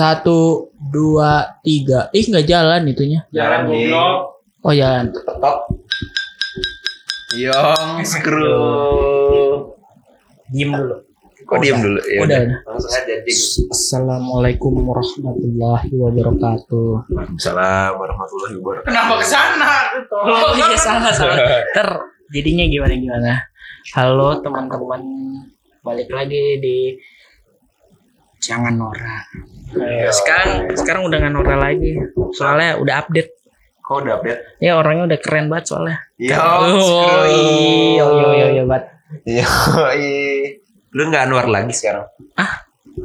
Satu, dua, tiga. Ih nggak jalan itunya. Jalan Nih. goblok. Oh jalan. Tok. Yong screw. Diem dulu. Kok diem dulu? Ya Udah. udah. Langsung aja ding. Assalamualaikum warahmatullahi wabarakatuh. Waalaikumsalam warahmatullahi wabarakatuh. Kenapa ke sana? Oh iya salah salah. Ter jadinya gimana gimana? Halo teman-teman, balik lagi di jangan Nora. Iya. Sekarang sekarang udah nggak Nora lagi. Soalnya udah update. Kok udah update? Ya orangnya udah keren banget soalnya. Yong Oh iya iya iya iya banget. Yoi. Lu nggak Anwar lagi sekarang?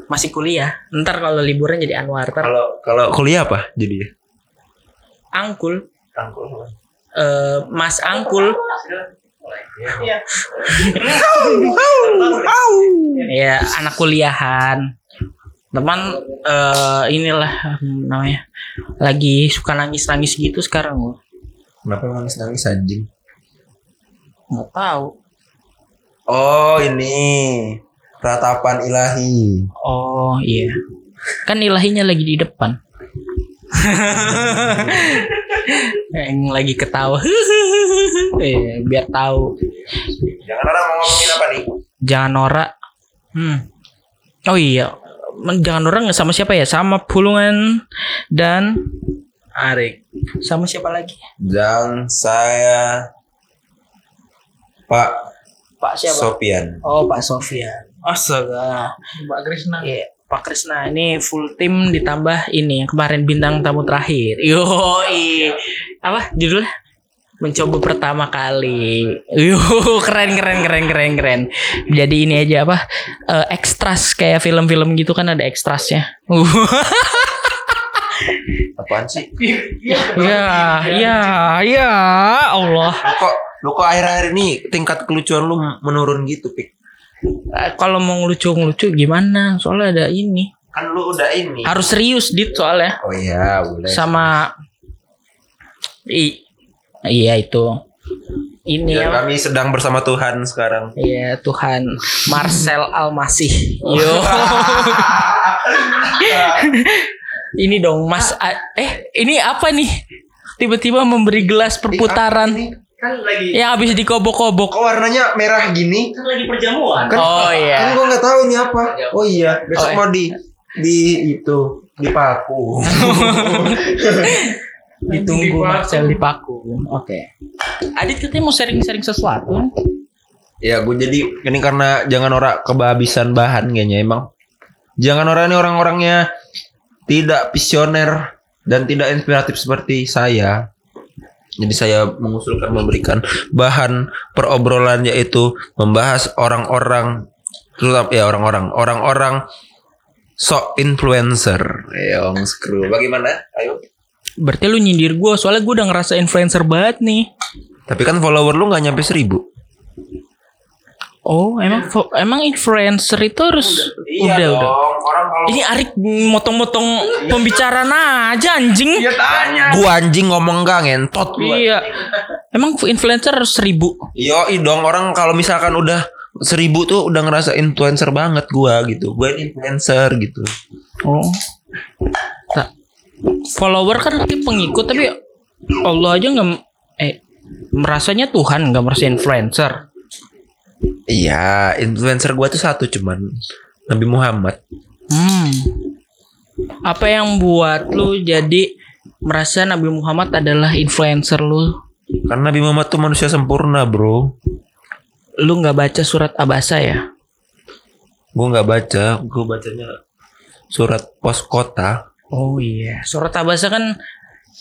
Masih kuliah. Ntar kalau liburan jadi Anwar. Ntar Kalau kalau kuliah apa jadi? Angkul. Angkul. Eh, Mas Angkul. ya anak kuliahan. Teman eh inilah namanya lagi suka nangis-nangis gitu sekarang gua. Kenapa nangis nangis anjing? Nggak tahu. Oh ini ratapan ilahi. Oh iya. Kan ilahinya lagi di depan. Yang lagi ketawa. eh, biar tahu. Jangan orang mau ngomongin apa nih? Jangan norak. Hmm. Oh iya. Men- Jangan norak nggak sama siapa ya? Sama Pulungan dan Arik. Sama siapa lagi? Dan saya Pak Pak siapa? Sopian. oh Pak Sofian. Astaga. Mbak Krisna. Iya, Pak Krisna ini full tim ditambah ini yang kemarin bintang tamu terakhir. Yo, apa judulnya? Mencoba pertama kali. Yo, keren keren keren keren keren. Jadi ini aja apa? eh, ekstras kayak film-film gitu kan ada ekstrasnya. Uh. Apaan sih? ya, ya, ya Allah. Lu kok lu kok akhir-akhir ini tingkat kelucuan lu menurun gitu, Pik? Eh, Kalau mau ngelucu-ngelucu gimana? Soalnya ada ini. Kan lu udah ini. Harus serius dit soalnya. Oh iya, boleh. sama i iya itu ini Ya, ya kami sedang bersama Tuhan sekarang. Iya Tuhan Marcel Almasih yo ini dong Mas A- eh ini apa nih tiba-tiba memberi gelas perputaran Kan lagi yang habis dikobok-kobok Kok warnanya merah gini? kan lagi perjamuan. Kan, Oh, Kan iya. gua nggak tahu ini apa. Oh iya, besok Oh, iya. mau di di itu dipaku. ditunggu Dipaku. Marcel dipaku oke Adit katanya mau sharing-sharing sesuatu ya, gue jadi ini karena jangan orang kebahabisan bahan kayaknya emang. Jangan orang ini orang-orangnya tidak visioner dan tidak inspiratif seperti saya. Jadi saya mengusulkan memberikan bahan perobrolan yaitu membahas orang-orang terutama ya orang-orang orang-orang sok influencer. Yang screw. Bagaimana? Ayo. Berarti lu nyindir gue soalnya gue udah ngerasa influencer banget nih Tapi kan follower lu nggak nyampe seribu. Oh, emang emang influencer itu harus udah udah. Iya Orang kalau Ini Arik motong-motong pembicaraan aja anjing. Dia tanya. gua anjing ngomong gak ngentot gua. Iya. Emang influencer harus seribu. Yo, dong orang kalau misalkan udah seribu tuh udah ngerasa influencer banget gua gitu. Gua influencer gitu. Oh. Tak. Follower kan nanti pengikut tapi Allah aja nggak eh merasanya Tuhan nggak merasa influencer. Iya, influencer gua tuh satu cuman Nabi Muhammad. Hmm. Apa yang buat lu jadi merasa Nabi Muhammad adalah influencer lu? Karena Nabi Muhammad tuh manusia sempurna, Bro. Lu nggak baca surat Abasa ya? Gua nggak baca, gua bacanya surat pos kota. Oh iya, surat Abasa kan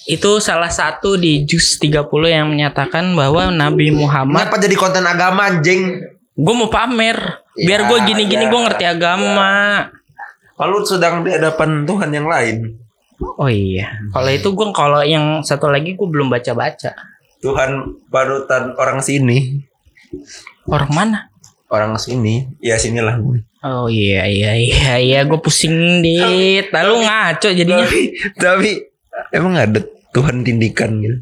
itu salah satu di juz 30 yang menyatakan bahwa Nabi Muhammad Kenapa jadi konten agama anjing? gue mau pamer biar Ya, gue gini-gini ya. gue ngerti agama Kalau sedang di hadapan Tuhan yang lain. oh iya kalau itu gue kalau yang satu lagi gue belum baca-baca Tuhan parutan orang sini. orang mana Orang sini. Ya sinilah gue. Oh iya iya iya iya gue pusing dit lalu ngaco jadinya tapi, tapi emang ada Tuhan tindikan gitu.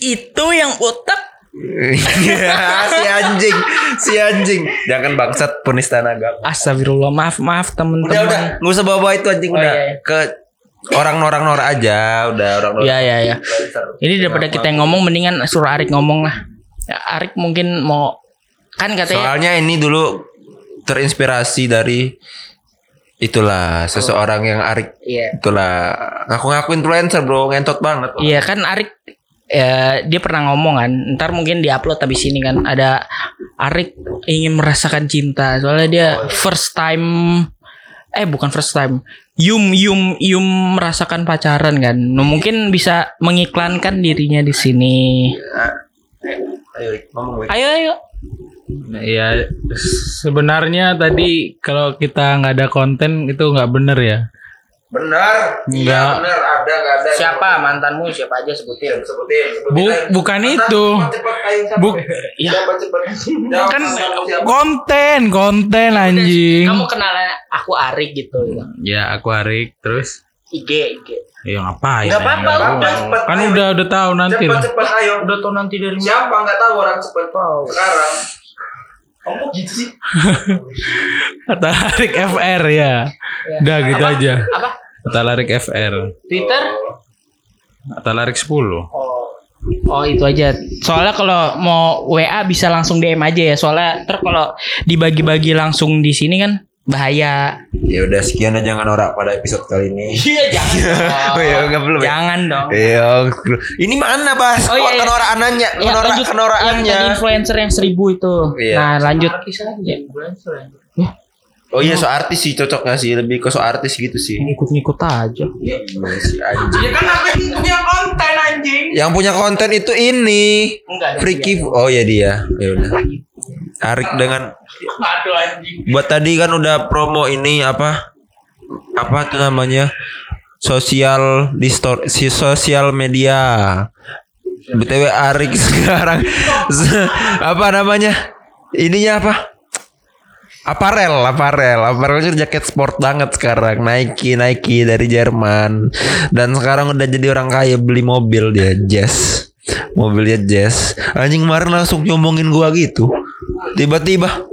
itu yang otak Iya, si anjing, si anjing. Jangan bangsat penista agama. Astagfirullah, maaf maaf Udah, udah, temen-temen. nggak usah bawa-bawa itu anjing Oh, udah. iya, iya. Ke orang orang Nora aja, udah orang Nora. Iya iya iya. Ini daripada kita yang ngomong mendingan suruh Arik ngomong lah. Ya, Arik mungkin mau kan katanya Soalnya ini dulu terinspirasi dari itulah seseorang yang Arik iya. itulah. Ngaku-ngaku influencer bro ngentot banget. Iya kan Arik ya, dia pernah ngomong kan ntar mungkin diupload habis ini kan ada Arik ingin merasakan cinta soalnya dia first time eh bukan first time Yum Yum Yum merasakan pacaran kan. Nah, mungkin bisa mengiklankan dirinya di sini. Ayo Rik, ngomong Rik. ayo ayo Ya sebenarnya tadi kalau kita nggak ada konten itu nggak bener ya. benar iya Enggak. benar ada nggak ada siapa mantanmu siapa aja sebutin sebutin sebutin Bu, aja. bukan Cepat, itu. Bu- ya. Jawab, Kan konten, konten anjing. kamu kenal aku Arik gitu Ya aku Arik terus. IG IG Ya ngapain? Nggak apa-apa, ya? udah, cepet, Kan ayo. udah udah tahu nanti cepat lah. cepat ayo udah tau nanti dari siapa nggak tahu orang cepat sekarang kamu kok gitu sih FR ya. Udah gitu Apa? aja. apa Kata Arik FR. Twitter Kata Arik 10. Oh. Oh itu aja. Soalnya kalau mau WA bisa langsung DM aja ya. Soalnya ntar kalau dibagi-bagi langsung di sini kan bahaya. ya udah sekian aja jangan norak pada episode kali ini Iya jangan. Oh, iya, nggak belum ya? Jangan dong. Iya, ini mana bahas Oh, iya, iya. kenoraannya, Ya, kenora, lanjut yang kenoraannya. tadi influencer yang seribu itu. Iya. Nah lanjut. Oh iya, so artis sih cocoknya sih, lebih ke so artis gitu sih. Ngikut-ngikut aja. Iya si anjing. Ya kan aku yang konten anjing. Yang punya konten itu ini Enggak ada. Freaky. Oh ya dia. Ya udah. Arik dengan Aduh anjing. buat tadi kan udah promo ini apa? Apa tuh namanya? Sosial distor si sosial media. BTW Arik sekarang apa namanya? Ininya apa? Aparel, aparel, aparel itu jaket sport banget sekarang. Nike, Nike dari Jerman. Dan sekarang udah jadi orang kaya beli mobil dia, Jazz. Mobilnya Jazz. Anjing kemarin langsung nyomongin gua gitu. Tiba-tiba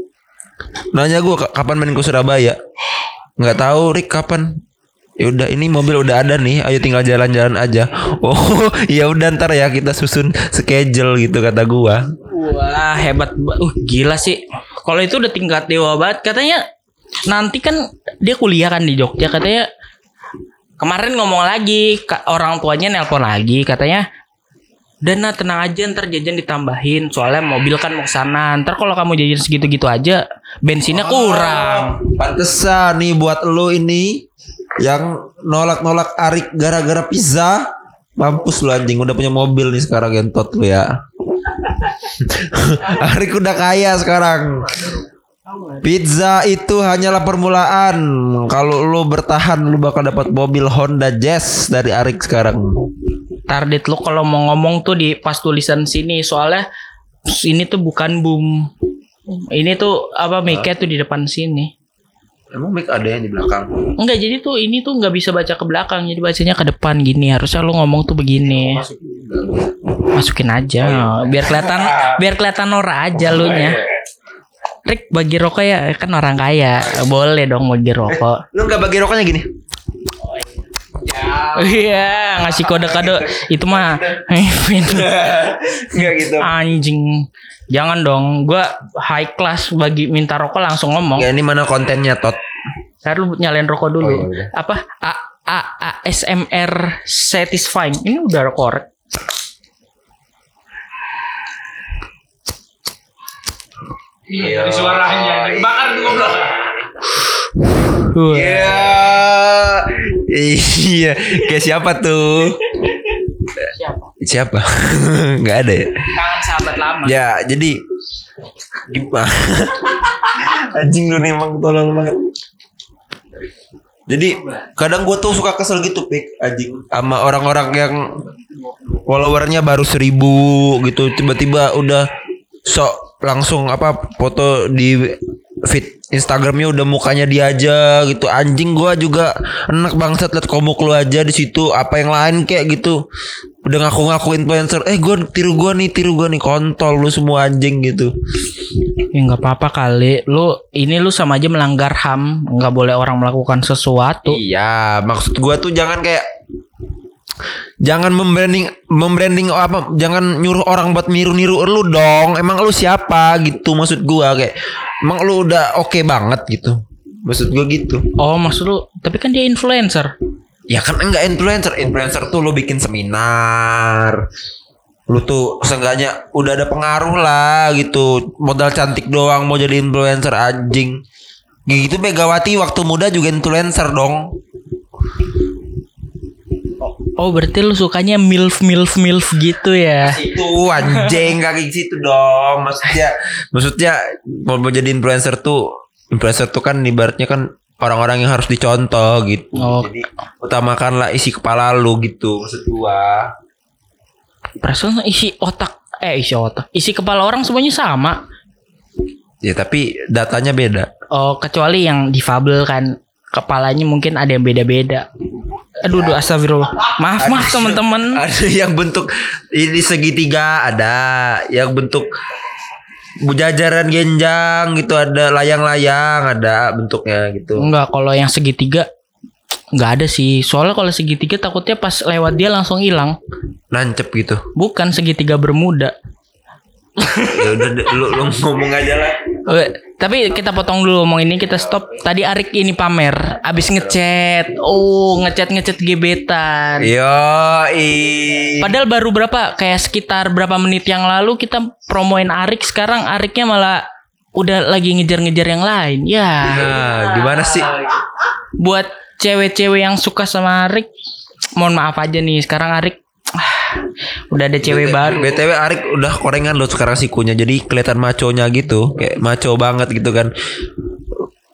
nanya gua "Ka- kapan main ke Surabaya. Nggak tahu Rick kapan. Ya udah ini mobil udah ada nih, ayo tinggal jalan-jalan aja. Oh, ya udah ntar ya kita susun schedule gitu kata gua. Wah hebat. ba- Uh gila sih. Kalau itu udah tingkat dewa banget. Katanya nanti kan dia kuliah kan di Jogja. Katanya kemarin ngomong lagi orang tuanya nelpon lagi katanya Dana tenang aja ntar jajan ditambahin soalnya mobil kan mau ke sana ntar kalau kamu jajan segitu-gitu aja bensinnya kurang Pantesan nih buat lo ini yang nolak-nolak Arik gara-gara pizza. Mampus lu anjing udah punya mobil nih sekarang gentot lu ya. Arik udah kaya sekarang. Pizza itu hanyalah permulaan. Kalau lu bertahan lu bakal dapat mobil Honda Jazz dari Arik sekarang. target lu kalau mau ngomong tuh di pas tulisan sini soalnya ini tuh bukan boom ini tuh apa mic tuh di depan sini Emang mic ada yang di belakang? Enggak jadi tuh ini tuh nggak bisa baca ke belakang jadi bacanya ke depan gini. Harusnya lu ngomong tuh begini. Masukin aja biar kelihatan biar kelihatan norak aja lu nya. Rick bagi rokok ya kan orang kaya. Boleh dong bagi rokok. Lu nggak bagi rokoknya gini? iya. Ngasih kode-kode. Itu mah. Enggak gitu. anjing jangan dong gua high class bagi minta rokok langsung ngomong Ya ini mana kontennya Tot? Ntar lu nyalain rokok Oh, dulu iya, udah. apa A, A, ASMR satisfying ini udah korek Iya, dari suaranya. Bakar tuh goblok. Iya. Iya. Kayak siapa tuh? Siapa? Nggak ada ya? kangen sahabat lama Ya, jadi gimana? Anjing lu nih emang tolong banget. Jadi kadang gue tuh suka kesel gitu pik anjing sama orang-orang yang followernya baru seribu gitu tiba-tiba udah sok langsung apa foto di feed Instagramnya udah mukanya dia aja gitu anjing gua juga enak bangsat liat komuk lu aja di situ apa yang lain kayak gitu udah ngaku-ngaku influencer eh gue tiru gue nih tiru gue nih kontol lu semua anjing gitu Ya nggak apa-apa kali. Lu ini lu sama aja melanggar HAM. nggak boleh orang melakukan sesuatu. iya maksud gue tuh jangan kayak jangan membranding membranding apa jangan nyuruh orang buat niru-niru lu dong emang lu siapa gitu maksud gua kayak emang lu udah oke banget gitu? Maksud gua gitu. Oh maksud lu? Tapi kan dia influencer. Ya kan enggak influencer. Influencer tuh lo bikin seminar. Lu tuh seenggaknya udah ada pengaruh lah gitu. Modal cantik doang mau jadi influencer anjing. Gitu Megawati waktu muda juga influencer dong Oh berarti lu sukanya milf milf milf gitu ya? Itu anjing kaki situ dong Maksudnya Maksudnya Mau mau jadi influencer tuh Influencer tuh kan ibaratnya kan Orang-orang yang harus dicontoh gitu Oh. Jadi utamakanlah isi kepala lu gitu Maksud gua Perasaan isi otak eh isi otak isi kepala orang semuanya sama. Ya tapi datanya beda Oh kecuali yang difabel kan kepalanya mungkin ada yang beda-beda. Aduh, aduh astagfirullah. Maaf maaf teman-teman. ada yang bentuk ini segitiga ada yang bentuk bujajaran genjang gitu ada layang-layang ada bentuknya gitu Enggak, kalau yang segitiga nggak ada sih. Soalnya kalau segitiga takutnya pas lewat dia langsung hilang. nancep gitu Bukan segitiga bermuda. ya udah lu, lu ngomong aja lah Oke, tapi kita potong dulu ngomong ini kita stop. Tadi Arik ini pamer, abis ngechat. Oh, ngechat ngechat gebetan. yo i Padahal baru berapa kayak sekitar berapa menit yang lalu kita promoin Arik sekarang Ariknya malah udah lagi ngejar-ngejar yang lain. Ya. nah, gimana sih Buat cewek-cewek yang suka sama Arik, mohon maaf aja nih sekarang Arik udah ada cewek baru. btw Arik udah korengan lo sekarang sikunya jadi kelihatan maconya gitu kayak maco banget gitu kan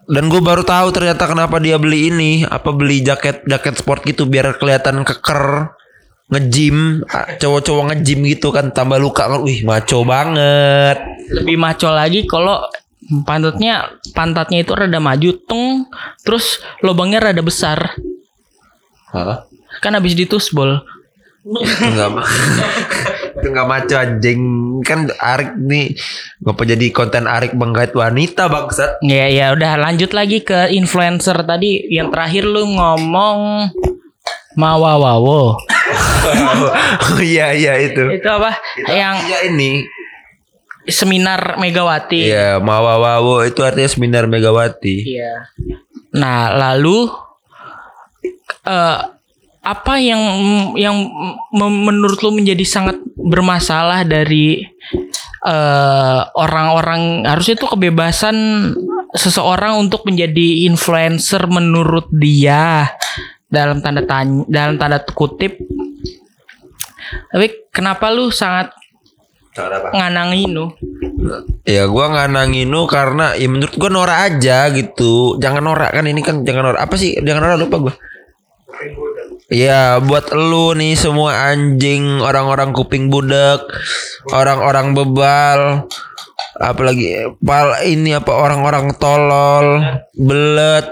dan gue baru tahu ternyata kenapa dia beli ini apa beli jaket jaket sport gitu biar kelihatan keker ngejim cowok-cowok ngejim gitu kan tambah luka kan wih maco banget Lebih maco lagi kalau pantatnya pantatnya itu rada maju tung terus lubangnya rada besar. Hah? Kan habis ditusbol. itu nggak itu nggak maco anjing kan Arik nih ngapa jadi konten Arik menggait wanita bangsat Ya ya udah lanjut lagi ke influencer tadi yang terakhir lu ngomong Mawawawo. oh iya iya itu Itu apa? Yang ya ini seminar Megawati. Iya, Mawawawo itu artinya seminar Megawati. Iya. Nah, lalu eh apa yang yang menurut lu menjadi sangat bermasalah dari eh orang-orang harusnya itu kebebasan seseorang untuk menjadi influencer menurut dia dalam tanda tanya dalam tanda kutip tapi kenapa lu sangat nganangin lu Ya gua nggak nanginu karena ya menurut gua norak aja gitu. Jangan norak kan ini kan jangan norak. Apa sih? Jangan norak lupa gua. Ya buat lu nih semua anjing orang-orang kuping budak, orang-orang bebal, apalagi pal ini apa orang-orang tolol, belet,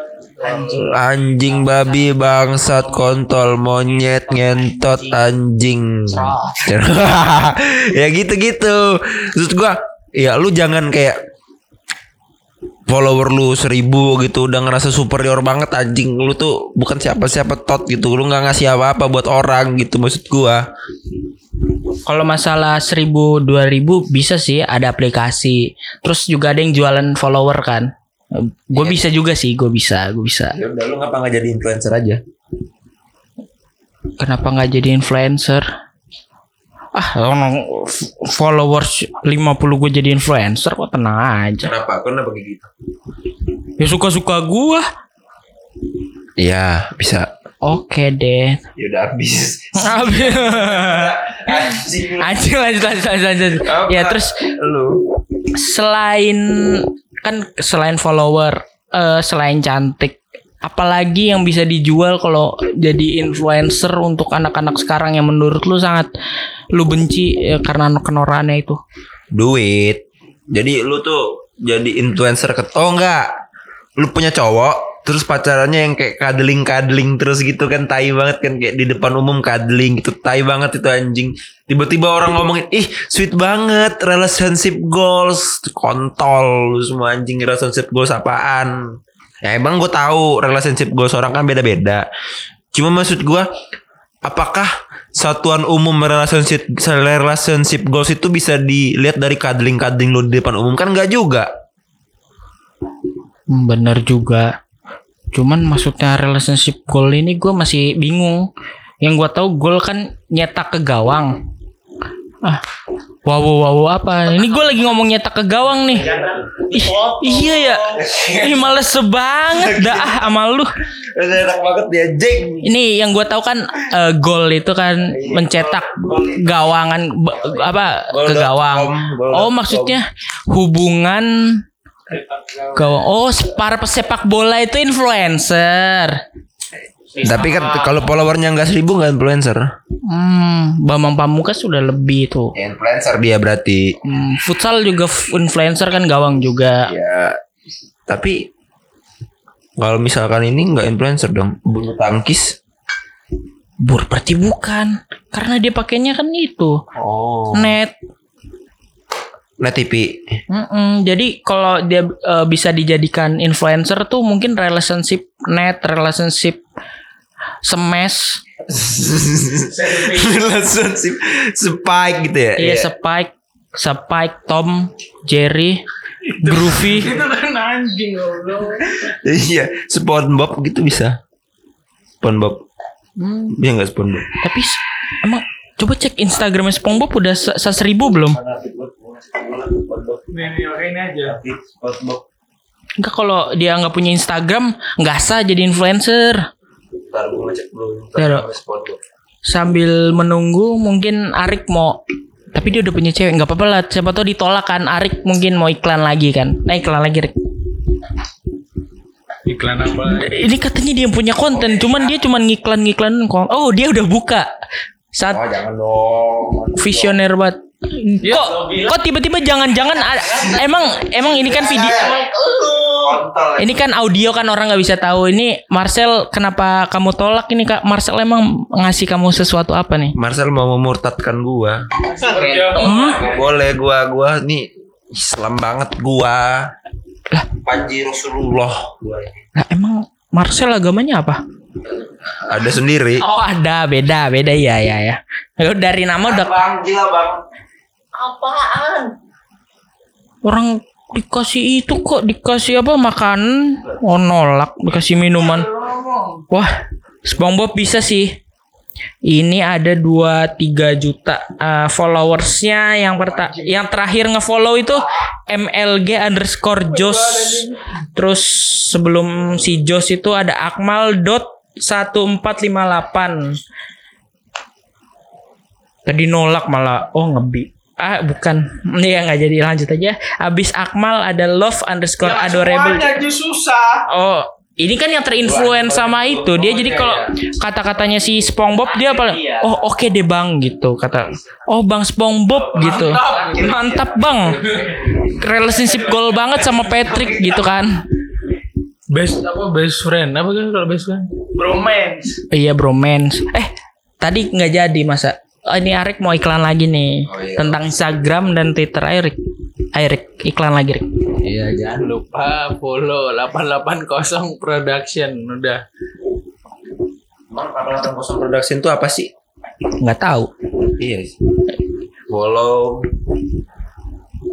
anjing babi bangsat kontol monyet ngentot anjing. Ya gitu-gitu. Maksud gua ya lu jangan kayak follower lu seribu gitu udah ngerasa superior banget anjing lu tuh bukan siapa-siapa tot gitu lu nggak ngasih apa-apa buat orang gitu maksud gua Kalau masalah 1000 2000 bisa sih ada aplikasi. Terus juga ada yang jualan follower kan. Gue bisa juga sih, gue bisa, gue bisa. ya udah lu ngapa nggak jadi influencer aja Kenapa nggak jadi influencer? Ah, followers 50 gue jadi influencer kok tenang aja. kenapa kenapa kayak gitu Ya suka-suka gue. Iya bisa Oke deh. ya udah habis Anjing lanjut lanjut lanjut lanjut. Ya terus lu selain kan selain follower eh, selain cantik apalagi yang bisa dijual kalau jadi influencer untuk anak-anak sekarang yang menurut lu sangat lu benci ya, karena kenorannya itu. Duit. Jadi lu tuh jadi influencer ke oh enggak lu punya cowok terus pacarannya yang kayak cuddling-cuddling terus gitu kan tai banget kan kayak di depan umum cuddling gitu tai banget itu anjing. Tiba-tiba orang ngomongin ih sweet banget relationship goals. Kontol lu semua anjing relationship goals apaan ya emang gue tahu relationship goals orang kan beda-beda cuma maksud gue apakah satuan umum relationship relationship goals itu bisa dilihat dari cuddling-cuddling lu di depan umum kan nggak juga Bener juga. Cuman maksudnya relationship goal ini gue masih bingung. Yang gue tahu goal kan nyetak ke gawang. Ah, wow wow wow apa? Ini gue lagi ngomong nyetak ke gawang nih. Ih, iya ya. Ih males banget dah ah sama lu. enak banget dia jeng Ini yang gue tahu kan eh, goal itu kan mencetak gawangan apa ke gawang. Oh maksudnya hubungan gawang. Oh para pesepak bola itu influencer. Tapi kan kalau followernya nggak seribu nggak influencer. Hmm, Bambang Pamungkas sudah lebih tuh. Influencer dia berarti. Hmm, futsal juga influencer kan gawang juga. Ya. Tapi kalau misalkan ini nggak influencer dong, bulu tangkis. Bur berarti bukan. Karena dia pakainya kan itu Oh. net. Net TV. Mm-mm, jadi kalau dia eh, bisa dijadikan influencer tuh mungkin relationship net, relationship smash, Relationship spike gitu ya. iya Spike, Spike, Tom, Jerry, Groovy. Itu kan anjing. Iya, SpongeBob gitu bisa. SpongeBob. Hmm, Iya nggak SpongeBob? tapi emang coba cek Instagramnya SpongeBob udah se- se- seribu belum? Ini aja. Enggak kalau dia nggak punya Instagram nggak sah jadi influencer. Ntar gue ngecek dulu. Ya. SpongeBob. Sambil menunggu mungkin Arik mau tapi dia udah punya cewek nggak apa-apa lah siapa tahu ditolak kan Arik mungkin mau iklan lagi kan nah iklan lagi Rik Iklan apa? ini katanya dia yang punya konten cuman dia cuman ngiklan ngiklan oh dia udah buka saat Oh jangan dong. visioner banget kok kok tiba-tiba jangan-jangan emang emang ini kan video ini kan audio kan orang nggak bisa tahu ini Marcel kenapa kamu tolak ini kak Marcel emang ngasih kamu sesuatu apa nih Marcel mau memurtadkan gua. Hah? Boleh gua gua nih Islam banget gua. Lah. Panji Rasulullah gua. Nah, emang Marcel agamanya apa? Ada sendiri. Oh ada beda beda ya ya ya. Lu dari nama udah Bang, gila bang. Orang dikasih itu kok dikasih apa makan? Oh nolak dikasih minuman. Wah SpongeBob bisa sih. Ini ada 2-3 juta uh, followersnya yang perta yang terakhir ngefollow itu MLG underscore Jos terus sebelum si Jos itu ada Akmal dot 1458 tadi nolak malah oh ngebi ah bukan. Ini ya nggak jadi. Lanjut aja. Abis Akmal ada love underscore adorable. Semuanya aja susah. oh ini kan yang terinfluence sama itu. Dia jadi kalau kata-katanya si SpongeBob dia paling oh oke deh bang gitu kata. Oh bang SpongeBob gitu. mantap bang. Relationship goal banget sama Patrick gitu kan. Best apa best friend? Apa kan kalau best friend? Bromance. iya bromance. Eh tadi nggak jadi masa ini Arik mau iklan lagi nih Oh, iya. tentang Instagram dan Twitter Arik Arik iklan lagi Rik Iya jangan lupa follow 880 production udah. Emang 880 production itu apa sih? nggak tahu Iya. Follow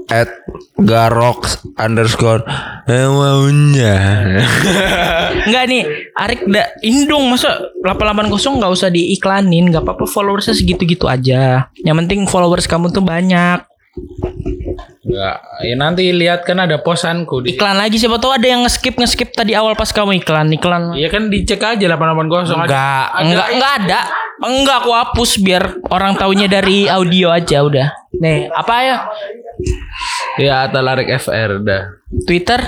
at garox underscore maunya Enggak nih, Arik da, ini dong masa 880 nggak usah diiklanin, nggak apa-apa followersnya segitu-gitu aja. Yang penting followers kamu tuh banyak. Enggak, ya nanti lihat kan ada posanku di. Iklan lagi siapa tahu ada yang nge-skip nge-skip tadi awal pas kamu iklan, iklan. Iya kan dicek aja 880 ada. Enggak, enggak, enggak ada. Enggak aku hapus biar orang taunya dari audio aja udah. Nih, apa ya? Ya Atalarik FR dah. Twitter,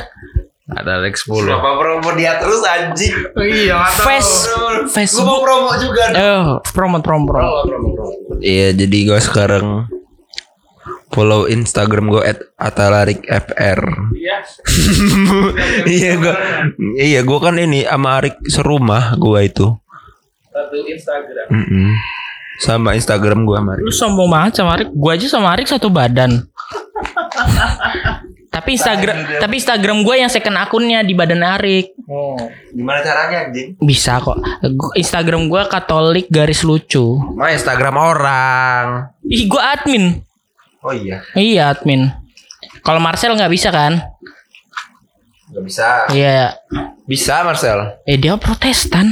Atalarik 10. Apa promo dia terus anjing Iya, Face, Gua mau Facebook. promo juga Eh, promote promo promo. Iya jadi gue sekarang follow Instagram gue at atalarik fr. iya gue, iya gue kan ini sama Arik serumah gue itu. Satu Instagram. Mm-mm. Sama Instagram gue sama Arik. Lu sombong banget sama Arik. Gua aja sama Arik satu badan. tapi Instagram tapi Instagram gue yang second akunnya di badan Arik. Oh. Gimana caranya anjing? Bisa kok. Instagram gue Katolik garis lucu. Mah Instagram orang. Ih, gue admin. Oh iya, Iya, admin. Kalau Marcel nggak bisa kan? nggak bisa. Iya. Bisa Marcel. Eh dia Protestan.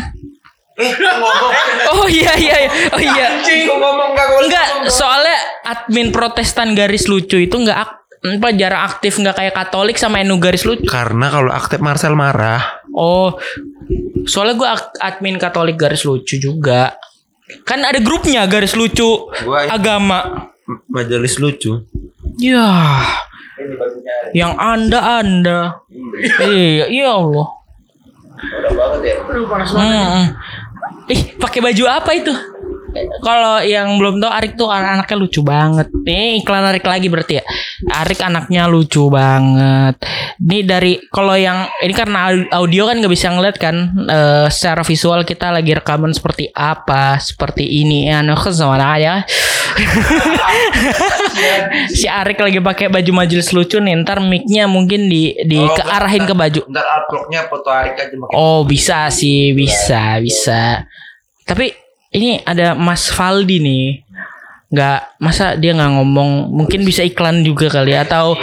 Eh, ngomong. Oh iya iya iya. Oh iya. Anjing, kok ngomong gak boleh Enggak, ngomong. soalnya admin Protestan garis lucu itu nggak ak- apa jarang aktif nggak kayak Katolik sama NU garis lucu. Karena kalau aktif Marcel marah. Oh, soalnya gue admin Katolik garis lucu juga. Kan ada grupnya garis lucu Gua agama. M- majelis lucu. Ya, yang anda anda. Iya, iya Allah. Hmm. Ih, pakai baju apa itu? Kalau yang belum tahu Arik tuh anak-anaknya lucu banget. Nih iklan Arik lagi berarti ya. Arik anaknya lucu banget. Ini dari kalau yang ini karena audio kan nggak bisa ngeliat kan eh, secara visual kita lagi rekaman seperti apa, seperti ini. Anu sama aja. si Arik lagi pakai baju majelis lucu nih. Ntar mic-nya mungkin di di Oh, kearahin ke baju. Ntar uploadnya foto Arik aja. Oh bisa sih bisa bisa. Tapi ini ada Mas Faldi nih. Nggak masa dia nggak ngomong. Mungkin bisa iklan juga kali ya, atau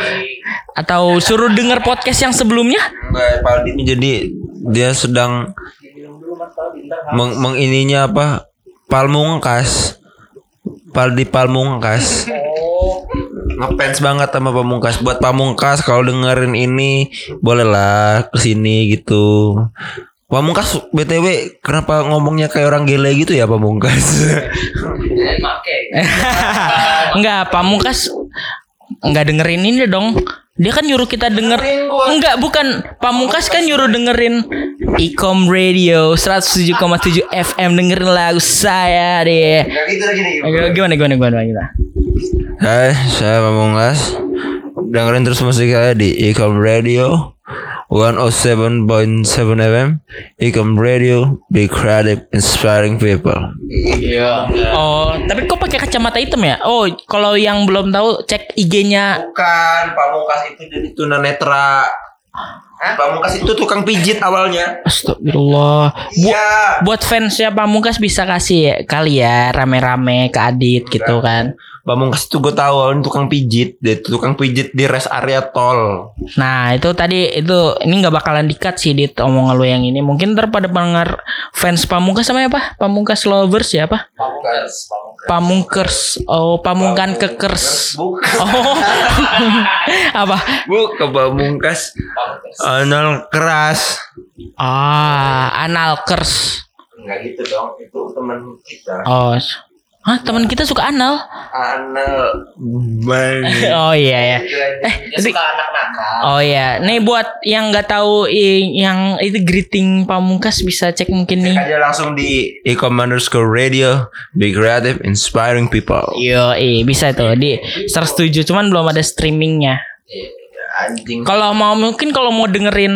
atau suruh denger podcast yang sebelumnya. Ini jadi dia sedang meng, meng apa? Palmungkas. Paldi Palmungkas. Ngefans banget sama Pamungkas. Buat Pamungkas kalau dengerin ini bolehlah ke sini gitu. Pamungkas BTW kenapa ngomongnya kayak orang gele gitu ya Pamungkas? Enggak, Pamungkas nggak dengerin ini dong. Dia kan nyuruh kita denger Enggak, bukan Pamungkas kan nyuruh dengerin Ikom Radio 107,7 FM dengerin lagu saya deh. gitu lagi Gimana gimana gimana gimana. Hai, saya Pamungkas. Dengerin terus musik saya di Ecom Radio 107.7 FM. Ecom Radio, be creative, inspiring people. Oh, tapi kok pakai kacamata hitam ya? Oh, kalau yang belum tahu cek IG-nya. Bukan, Pamungkas itu jadi tunanetra. Pamungkas itu tukang pijit awalnya. Astagfirullah. Bu- Iya. buat fansnya Pamungkas bisa kasih kali ya rame-rame ke Adit gitu kan. Pamungkas itu gue tahu awalnya tukang pijit, dia itu tukang pijit di rest area tol. Nah, itu tadi itu ini nggak bakalan dikat sih Dit omongan lu yang ini. Mungkin ntar pada pendengar fans Pamungkas sama apa? Pamungkas lovers ya apa? Pamungkas. Pamungkers. Oh, pamungkan kekers. Bukan. Oh. apa? Bu, ke Pamungkas. Anal keras. Ah, analkers. Enggak gitu dong, itu teman kita. Oh. Hah, teman kita suka anal? Anal banget. Oh iya ya. Eh, tapi Oh iya, nih buat yang nggak tahu yang itu greeting pamungkas bisa cek mungkin nih. aja langsung di Ecom underscore radio Be creative, inspiring people Yo, eh bisa tuh di 107 cuman belum ada streamingnya. Anjing Kalau mau mungkin kalau mau dengerin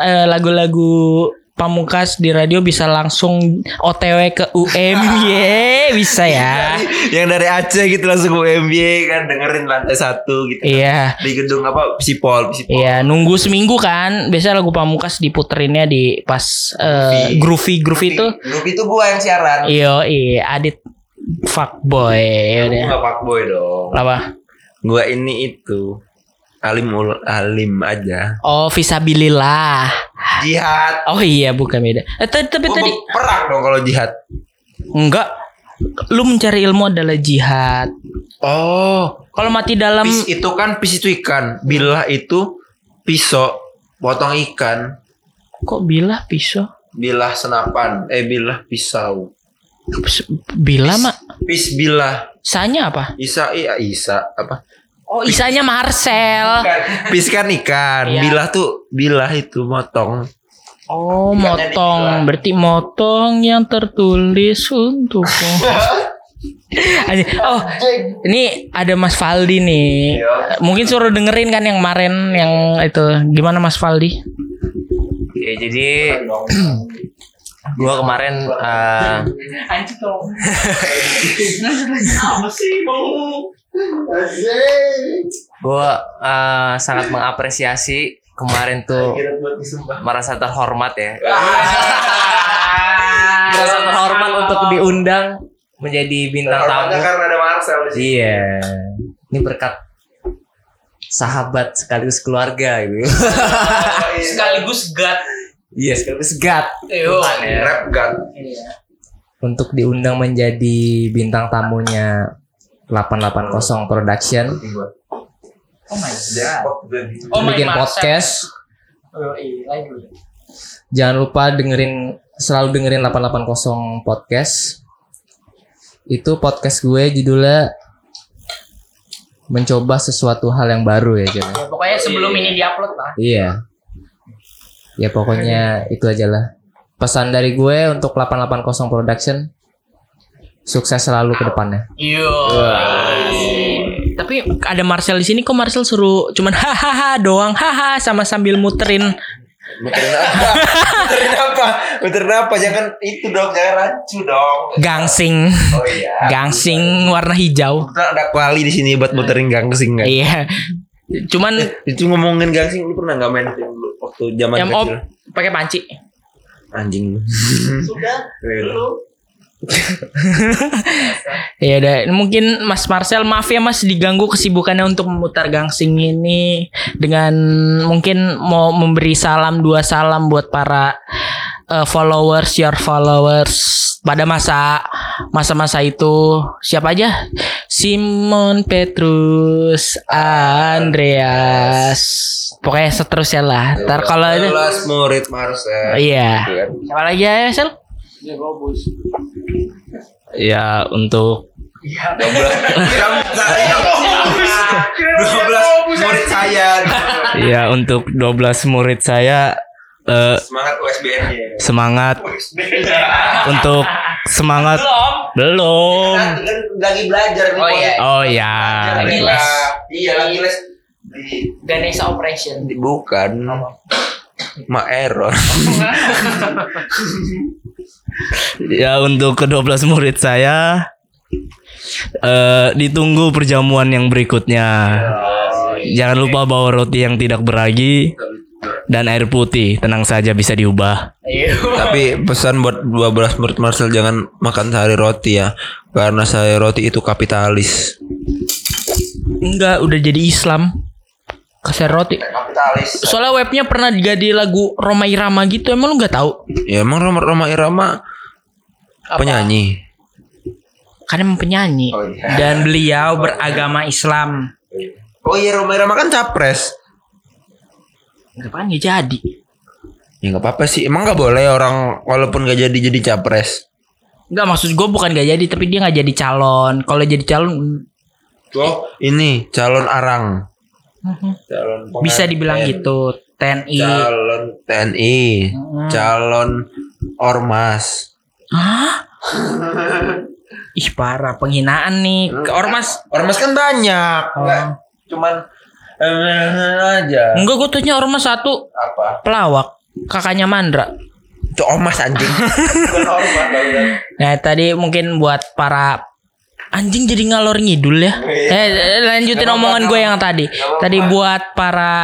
eh, lagu-lagu pamungkas di radio bisa langsung OTW ke UMY bisa ya. Yang dari Aceh gitu langsung UMY kan Dengerin lantai satu gitu Iya. Di gedung apa Psipol, Psipol. Iya, nunggu seminggu kan. Biasa lagu pamungkas diputerinnya di pas eh, groovy groovy itu. Grup itu gua yang siaran Iyo, iya, Adit fuckboy Gua udah. gak fuckboy dong Apa? Gua ini itu Alim ul alim aja Oh, visabilillah. Jihad Oh iya, bukan beda. Eh, tapi tadi perang dong kalau jihad enggak. Lu mencari ilmu adalah jihad. Oh Kalau mati dalam Pis itu kan pis itu ikan Bilah itu pisau Potong ikan kok bilah pisau? Bilah senapan Eh bilah pisau Bila mak Pis bilah Sanya apa? Isa iya Isa apa Oh, isanya Marcel. Pis kan ikan Iya. Bilah tuh Bilah itu motong Oh, Ikannya motong. Berarti motong yang tertulis. Anjing. Oh, ini ada Mas Faldi nih. Mungkin suruh dengerin kan yang kemarin yang itu. Gimana Mas Faldi? Ya jadi gua kemarin eh, gua eh, sangat mengapresiasi kemarin tuh merasa terhormat ya. merasa terhormat untuk diundang menjadi bintang tamu. karena ada Marcel di Iya. Ini berkat sahabat sekaligus keluarga gitu. Sekaligus God. Iya, sekaligus God. Yo. Ya. Rap God. Untuk diundang menjadi bintang tamunya 880 Production Oh my Oh bikin podcast. Jangan lupa dengerin selalu dengerin 880 podcast. Itu podcast gue judulnya mencoba sesuatu hal yang baru ya Jon. Ya, pokoknya sebelum ini diupload lah. Iya. Ya pokoknya itu aja lah. Pesan dari gue untuk 880 Production sukses selalu ke depannya. Yo. Tapi ada Marcel di sini kok Marcel suruh cuman hahaha doang haha sama sambil muterin. Muterin apa? Muterin apa? Muterin apa? Jangan itu dong, jangan rancu dong. Gangsing. Oh iya. Gangsing warna hijau. Kita ada kuali di sini buat muterin gangsing kan. Iya. Cuman Itu ngomongin gangsing lu pernah nggak main waktu zaman kecil? pakai panci. Anjing. Sudah. Lu. Ya udah, mungkin Mas Marcel maaf ya Mas diganggu kesibukannya untuk memutar gangsing ini dengan mungkin mau memberi salam dua salam buat para eh, followers your followers. Pada masa masa-masa itu siapa aja? Simon Petrus Andreas. Pokoknya seterusnya lah. Ntar kalau itu Kelas murid Marcel. iya. Kan. siapa lagi ya Sel Ya untuk 12 murid saya. ya untuk 12 murid saya eh, Semangat USBN-nya. semangat untuk semangat belum. Kan lagi belajar nih. Oh, iya. Oh ya. Lagi Iya, les. Iya, lagi les di Ganesha Operation bukan. Ma error. Ya untuk ke-12 murid saya eh ditunggu perjamuan yang berikutnya. Jangan lupa bawa roti yang tidak beragi dan air putih. Tenang saja bisa diubah. Tapi pesan buat 12 murid Marcel jangan makan sehari roti ya. Karena sehari roti itu kapitalis. Enggak, udah jadi Islam. Kasih roti. Kapitalis. Soalnya webnya pernah jadi lagu Roma Irama gitu. Emang lu nggak tahu? Ya emang Roma, Roma Irama penyanyi. Kan emang penyanyi. Oh, iya. Dan beliau beragama Islam. Oh iya Roma Irama kan capres. Kenapa nggak jadi? Ya nggak apa-apa sih. Emang nggak boleh orang walaupun nggak jadi jadi capres. Enggak maksud gue bukan gak jadi tapi dia nggak jadi calon. Kalau jadi calon Oh ini calon arang. Calon bisa dibilang gitu. TNI. Calon TNI. Hmm. Calon ormas. Hah? Ih parah penghinaan nih ke ormas. Ormas kan banyak. Oh. Nggak cuman eh, aja. Enggak gue tanya ormas satu Apa? pelawak kakaknya Mandra. Itu ormas anjing. Bukan ormas banget. Nah tadi mungkin buat para anjing jadi ngalor ngidul ya. Eh lanjutin Nggak apa-apa, omongan gue yang tadi. apa-apa. Tadi buat para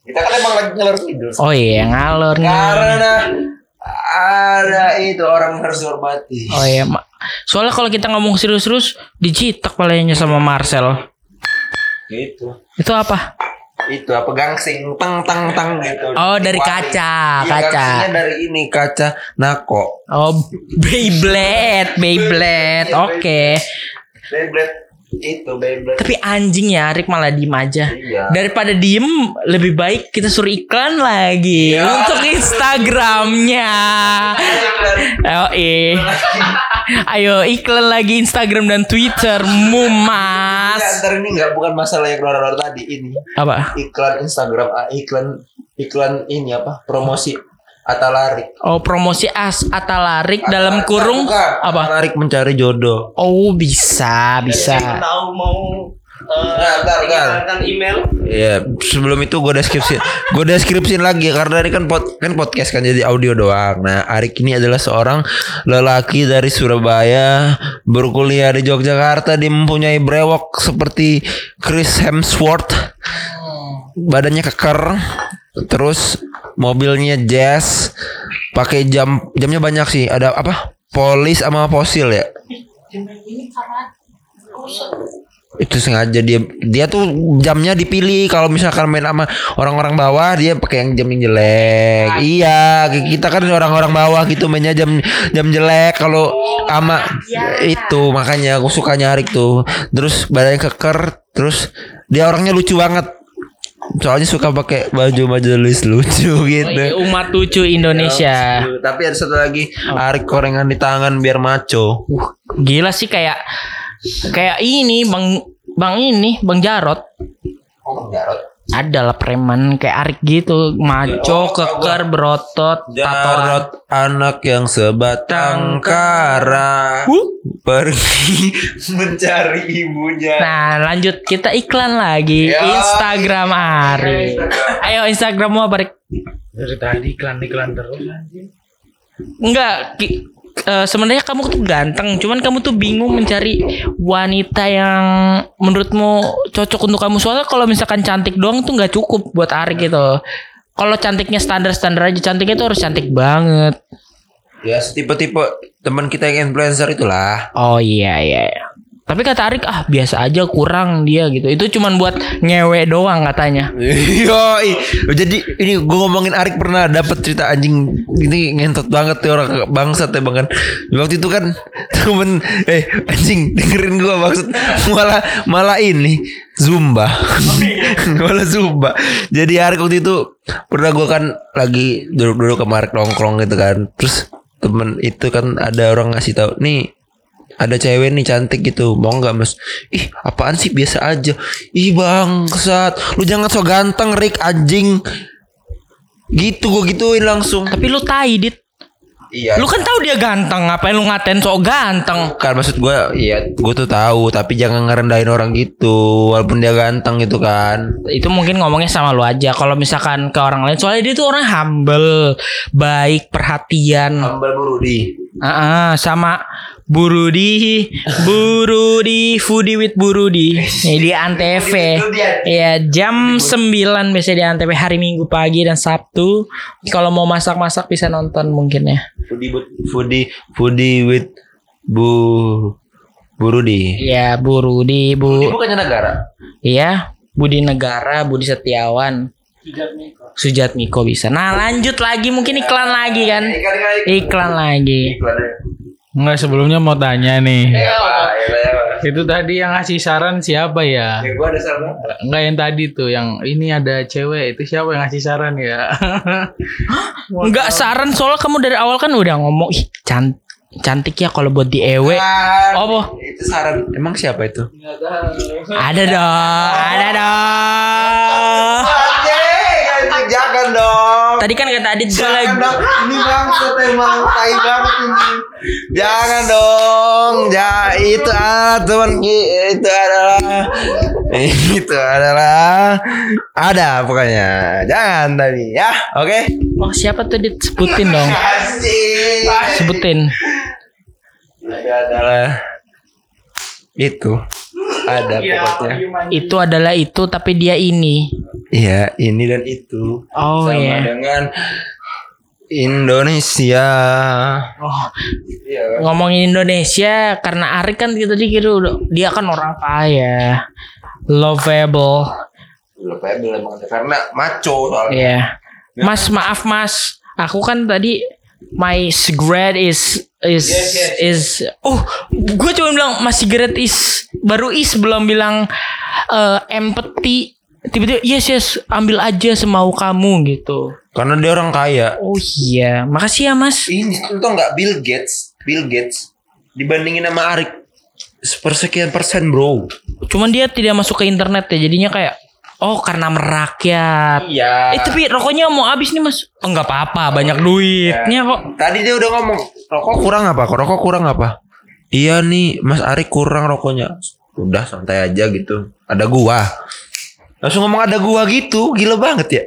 Kita kan emang lagi ngelor tidur. oh iya ngalor ngidul. Karena ada itu orang harus dihormati. Oh iya. Ma- Soalnya kalau kita ngomong serius-serius dicitak palanya sama Marcel. Gitu. Itu apa? Itu apa gangsing tang tang tang gitu. Oh, dari kaca, iya, kaca. dari ini kaca nako. Oh Beyblade, Beyblade. Oke. Beyblade itu Beyblade. Tapi anjing ya Arik malah diem aja. Iya. Daripada diem lebih baik kita suruh iklan lagi Iya. untuk Instagramnya. Oh eh. Ayo iklan lagi Instagram dan Twitter mu Nggak, mas. ntar ini nggak bukan masalah yang keluar-keluar tadi ini Apa? iklan Instagram ah, iklan iklan ini apa promosi Atalarik. Oh promosi as Atalarik dalam kurung apa? Atalarik mencari jodoh. Oh bisa bisa. tahu mau Nah, bentar, bentar. email Iya, sebelum itu gue deskripsi, gue deskripsiin lagi karena ini kan pod, kan podcast kan jadi audio doang. Nah, Arik ini adalah seorang lelaki dari Surabaya berkuliah di Yogyakarta. Dia mempunyai brewok seperti Chris Hemsworth, badannya keker, terus mobilnya jazz, pakai jam jamnya banyak sih. Ada apa? Polis sama fosil ya. itu sengaja dia dia tuh jamnya dipilih kalau misalkan main sama orang-orang bawah dia pakai yang jam yang jelek iya kita kan orang-orang bawah gitu mainnya jam jam jelek kalau sama itu makanya aku suka nyarik tuh terus badannya keker terus dia orangnya lucu banget soalnya suka pakai baju majelis lucu gitu Umat lucu Indonesia. tapi ada satu lagi Arik korengan di tangan biar maco Gila sih kayak kayak ini Bang Bang ini Bang Jarot. Ada lah preman kayak Arik gitu, maco, keker, berotot, tatoan. Jarot anak yang sebatang kara Huh? pergi mencari ibunya. Nah lanjut kita iklan lagi Ya. Instagram Ari. Ayo Instagrammu apa Rik? dari tadi iklan iklan terus anjing Enggak, ki- eh, sebenarnya kamu tuh ganteng, cuman kamu tuh bingung mencari wanita yang menurutmu cocok untuk kamu. Soalnya kalau misalkan cantik doang tuh nggak cukup buat Arik gitu. Kalau cantiknya standar-standar aja, cantiknya tuh harus cantik banget. Ya setipe-tipe teman kita yang influencer itulah. Oh iya iya. Tapi kata Arik ah biasa aja kurang dia gitu. Itu cuman buat ngewe doang katanya. Yoi. Jadi ini gue ngomongin Arik pernah dapat cerita anjing ini ngentot banget tuh orang bangsat ya bang kan. Waktu itu kan temen eh anjing dengerin gue maksud malah malah ini zumba malah zumba. Jadi Arik waktu itu pernah gue kan lagi duduk-duduk sama Arik nongkrong gitu kan. Terus temen itu kan ada orang ngasih tahu nih ada cewek nih cantik gitu mau nggak mas? Ih apaan sih? Biasa aja. Ih bangsat. Lu jangan so ganteng Rick anjing. Gitu gue gituin langsung. Tapi lu tai dit. iya. Lu kan tahu dia ganteng, ngapain lu ngatain sok ganteng? kan maksud gue iya. gue tuh tahu tapi jangan ngerendahin orang gitu. Walaupun dia ganteng gitu kan. Itu mungkin ngomongnya sama lu aja. Kalau misalkan ke orang lain soalnya dia tuh orang humble baik perhatian. Ambal Burudi Ah, ah, sama Burudi Burudi Foodie with Burudi. Nih di Antv. Ya jam 9 biasanya di Antv hari Minggu pagi dan Sabtu. Kalau mau masak-masak bisa nonton mungkin ya. Foodie but- Foodie Foodie with Bu Burudi. Ya Burudi Ini Bu bukannya negara? Iya, Budi Negara, Budi Setiawan. Sujat Miko. Bisa. Nah, lanjut lagi mungkin iklan lagi kan. Iklan lagi. Enggak sebelumnya mau tanya nih Iya, itu tadi yang ngasih saran siapa ya ada saran Enggak yang tadi tuh yang ini ada cewek itu siapa yang ngasih saran ya Enggak saran soalnya kamu dari awal kan udah ngomong ih can- cantik ya kalau buat di ewe. Apa? Itu saran. Emang siapa itu? Ada dong, ada dong. Jangan dong. Tadi kan kata Adit gue lagi. Jangan dong. Ini bangsat emang tai banget ini. Jangan dong. Ja, itu ah teman itu adalah itu adalah ada pokoknya. Jangan tadi ya. Oke. Oh, siapa tuh Dit? Sebutin dong. Sebutin. Itu adalah itu ada pokoknya. Itu adalah itu tapi dia ini. Iya, ini dan itu. Oh sama iya. dengan Indonesia. Oh, Iya. ngomongin Indonesia karena Arik kan kita tadi udah- dia kan orang kaya, lovable, Lovable emang karena maco soalnya. ya. Mas maaf mas, aku kan tadi my cigarette is is is oh gue cuma bilang my cigarette is baru is belum bilang eh, empathy tiba-tiba yes yes ambil aja semau kamu gitu Karena dia orang kaya. oh iya makasih ya mas Ini tuh nggak Bill Gates, Bill Gates dibandingin sama Arik sepersekian persen bro. cuman dia tidak masuk ke internet ya jadinya kayak Oh karena merakyat. Iya. Eh tapi rokoknya mau habis nih mas. Oh nggak apa-apa, banyak duitnya kok. Tadi dia udah ngomong rokok kurang apa? Rokok kurang apa? Iya nih Mas Ari kurang rokoknya. Udah santai aja gitu. Ada gua. Langsung ngomong ada gua gitu. Gila banget ya.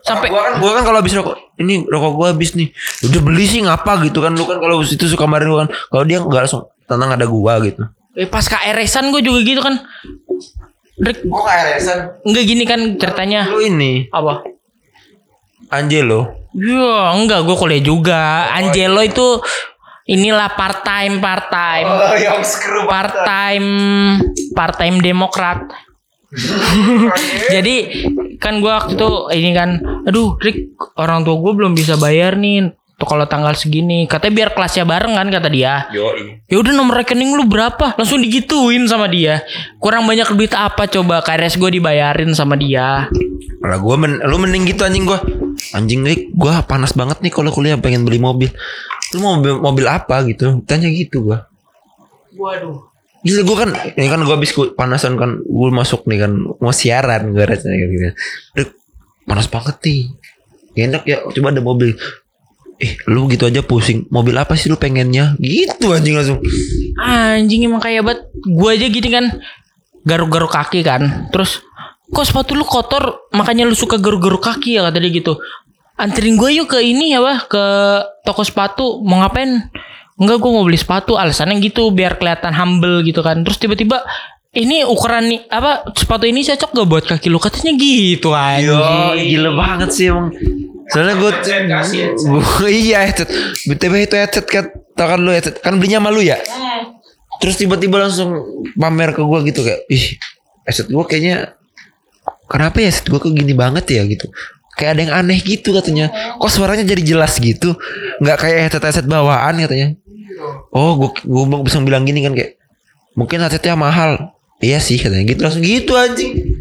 Sampai Gua kan gua kan kalau habis rokok ini rokok gua habis nih. Udah beli sih ngapa gitu kan lu kan kalau itu suka kemarin gua kan. Kalau dia nggak langsung tenang ada gua gitu. eh, pas KRS-an gue juga gitu kan. Rick, Gua KRS-an. enggak gini kan ceritanya. Lu ini Apa? Angelo. Ya enggak gue kuliah juga. Angelo itu inilah part time part time. yang screw part time part time demokrat. Jadi kan gua waktu itu ini kan, aduh Rick orang tua gue belum bisa bayar nih tuh kalau tanggal segini. Katanya biar kelasnya bareng kan kata dia. Ya udah nomor rekening lu berapa? Langsung digituin sama dia. Kurang banyak duit apa coba? KRS gue dibayarin sama dia. Lah gua men lu mending gitu anjing gua. Anjing Rick, gua panas banget nih kalau kuliah pengen beli mobil. Lu mau mobil, mobil apa? gitu? Tanya gitu gua. waduh Gila gua kan ini kan gua habis panasan kan gua masuk nih kan mau siaran gua rasanya gitu. Panas banget nih. Enak ya coba ada mobil. Eh lu gitu aja pusing. Mobil apa sih lu pengennya? Gitu anjing langsung. Anjing emang kayak banget gue aja gini kan garuk-garuk kaki kan. Terus kok sepatu lu kotor? Makanya lu suka garuk-garuk kaki ya kata gitu. Anterin gue yuk ke ini ya wah ke toko sepatu. Mau ngapain enggak gue mau beli sepatu. Alasannya gitu biar kelihatan humble gitu kan. Terus tiba-tiba ini ukuran nih apa sepatu ini cocok gak buat kaki lu? Katanya gitu Yo anjing gila banget sih emang. Soalnya gue Gua- Iya headset. BTW itu headset kan Tau kan lu headset? Kan belinya sama lu ya? Terus tiba-tiba langsung pamer ke gue gitu kayak Ih headset gue kayaknya Kenapa ya headset gue kok gini banget ya? gitu Kayak ada yang aneh gitu katanya. Kok suaranya jadi jelas gitu? Nggak kayak headset-headset bawaan katanya. Oh gue gue bisa bilang gini kan kayak Mungkin headsetnya mahal. Iya sih katanya gitu. Langsung gitu anjing.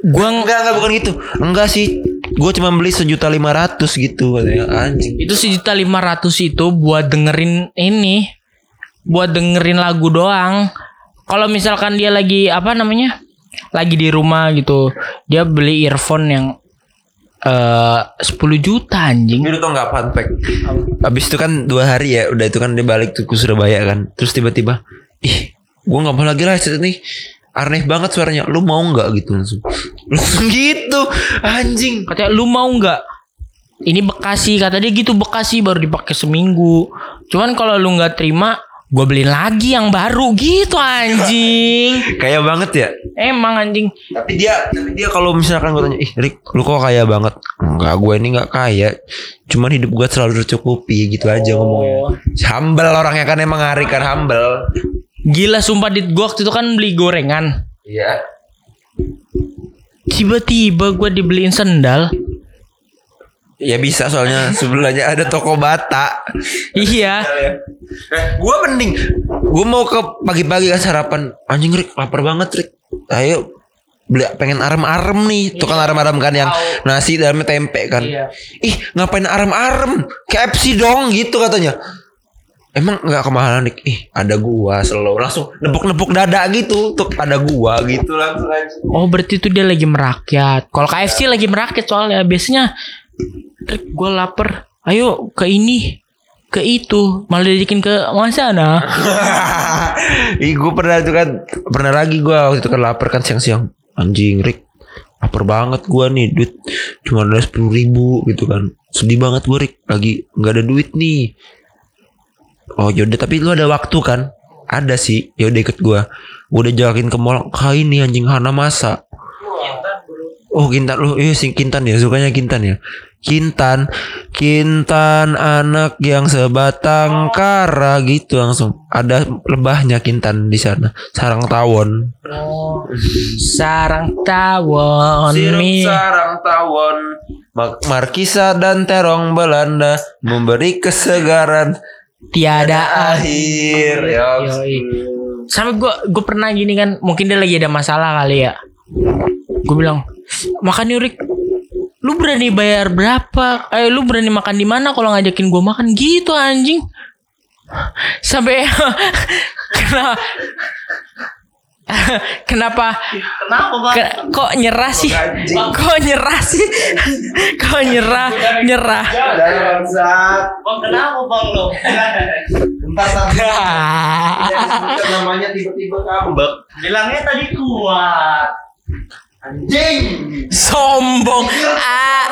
Gue Enggak enggak bukan gitu. Enggak sih. Gue cuma beli sejuta lima ratus gitu katanya. Anjing. Itu sejuta lima ratus itu buat dengerin ini. Buat dengerin lagu doang. Kalau misalkan dia lagi apa namanya lagi di rumah gitu dia beli earphone yang eh 10 juta anjing. Ini lu tau gak fun fact. Abis itu kan dua hari ya Udah itu kan dia balik tuh ke Surabaya kan. Terus tiba-tiba Ih gue gak mau lagi lah ini Aneh banget suaranya. Lu mau gak gitu langsung. Langsung gitu Anjing. Katanya lu mau nggak? Ini Bekasi kata dia gitu Bekasi baru dipakai seminggu. Cuman kalau lu nggak terima gue beliin lagi yang baru gitu anjing. Kayak banget ya? Emang anjing. Tapi dia Tapi dia kalau misalkan gue tanya Ih Rick Lu kok kaya banget? Enggak gue ini gak kaya. Cuman hidup gue selalu tercukupi Gitu aja ngomongnya. Humble orangnya kan emang Ari kan humble. Gila sumpah dit gue waktu itu kan beli gorengan. Iya. Tiba-tiba gue dibeliin sendal. Ya bisa soalnya sebelahnya ada toko bata. Iya. Eh, gua mending gua mau ke pagi-pagi kan sarapan. Anjing Rik, lapar banget Rik. Ayo beli pengen arem-arem nih. Tuh kan arem-arem kan yang nasi dalamnya tempe kan. Iya. Ih, ngapain arem-arem? KFC dong gitu katanya. Emang nggak kemahalan nih? Ih, ada gua selalu langsung nepuk-nepuk dada gitu untuk ada gua gitu langsung aja. Oh berarti itu dia lagi merakyat. Kalau KFC lagi merakyat soalnya biasanya Rick gue lapar. Ayo ke ini. Ke itu. Malah diajakin ke mana Ih gue pernah itu kan Pernah lagi gue waktu itu kan lapar kan siang-siang. Anjing Rick Lapar banget gue nih Duit cuma ada 10 ribu gitu kan. Sedih banget gue Rick Lagi nggak ada duit nih. Oh yaudah tapi lu ada waktu kan? Ada sih. Yaudah ikut gue Gue udah jawakin ke mall. Kah ini anjing Hana masa? Oh Kintan lu. Iya sih Kintan ya Sukanya Kintan ya Kintan Kintan anak yang sebatang kara gitu langsung. Ada lebahnya Kintan di sana. Sarang tawon. Sarang tawon mi. sarang tawon. Markisa dan terong Belanda memberi kesegaran. Tiada akhir ya. Yoi. Sampai gue gue pernah gini kan mungkin dia lagi ada masalah kali ya. Gue bilang makan Yurik. Lu berani bayar berapa? Eh lu berani makan di mana kalau ngajakin gue makan gitu anjing. Sampai Kenapa? Kenapa bang? Ke- kok nyerah sih? Kok nyerah sih? kok nyerah? Nyerah. Bang kenapa bang lo? namanya tiba-tiba kambek. Bilangnya tadi kuat. Anjing. Sombong. Ah.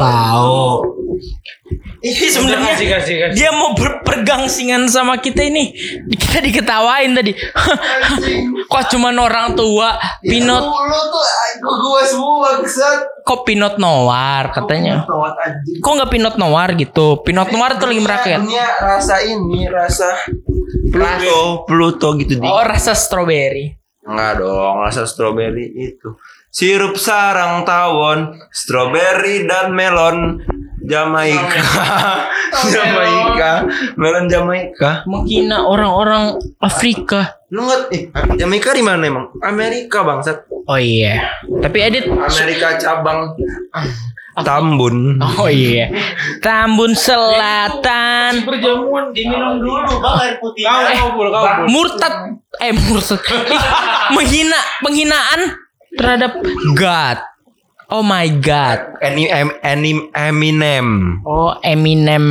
Tahu. Ini sebenarnya dia mau berpergangsingan sama kita ini. Kita diketawain tadi. Kok cuma orang tua Pinot Lu tuh kok Pinot Noir katanya. Tawat anjing. Kok nggak Pinot Noir gitu? Pinot Noir tuh lagi merakyat. Dunia rasa ini, rasa Pluto, Pluto gitu di. Oh rasa strawberry. Enggak dong, rasa stroberi itu. Sirup sarang tawon, stroberi dan melon, Jamaika. Jamaika, melon Jamaika. Menghina orang-orang Afrika. Lu nggak eh Jamaika di mana emang? Amerika bangsat. Oh iya. Tapi edit. Amerika cabang Tambun. Oh iya. Tambun Selatan. Perjamuan diminum dulu bang air putihnya. Murtad. Eh murtad. Menghina. Penghinaan terhadap God. Oh my God. Eni, em, Enim- Eminem. Oh Eminem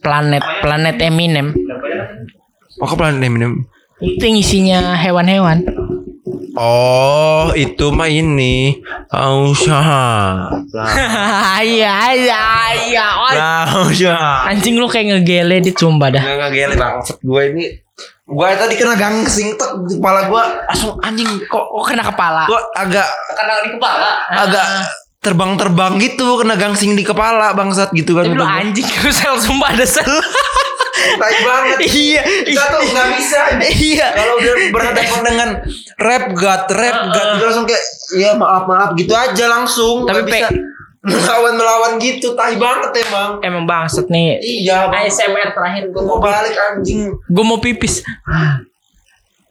planet planet Eminem. Oh, ke planet Eminem. Itu yang isinya hewan-hewan. Oh, itu mah ini. Ausha. Iya iya iya. Ausha. Anjing lu kayak ngegele di cumba dah. Nggak nggak gele bangsat gue ini. Gue tadi kena gangsing tek di kepala gue langsung anjing kok Oh kena kepala. gue agak Karena di kepala. agak terbang-terbang gitu kena gangsing di kepala bangsat gitu kan lu Udah anjing lu sel sumpah ada sel. Tai banget iya. kita tuh nggak bisa Iya. kalau udah berhadapan dengan rap god rap god itu langsung kayak ya maaf maaf gitu aja langsung Tapi bisa melawan melawan gitu tai banget emang Emang bangsat nih. iya bang ASMR terakhir gue gue mau balik anjing gue mau pipis.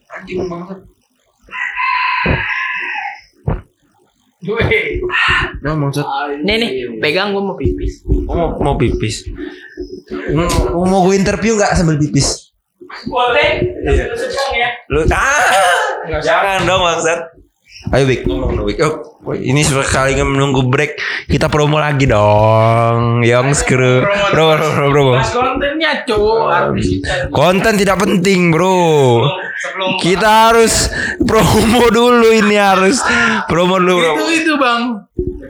anjing banget nah maksud Nih nih, pegang gue mau pipis. mau mau pipis. Mau, mau gue interview nggak sambil pipis? Boleh. ya. lu ah! Jangan dong maksud. Ayo Bik ngomong dong Bik oh, ini sekali menunggu break. Kita promo lagi dong. Yang skru promo promo promo Mas kontennya cu konten tidak penting bro kita harus promo dulu ini harus promo dulu bro. itu bang.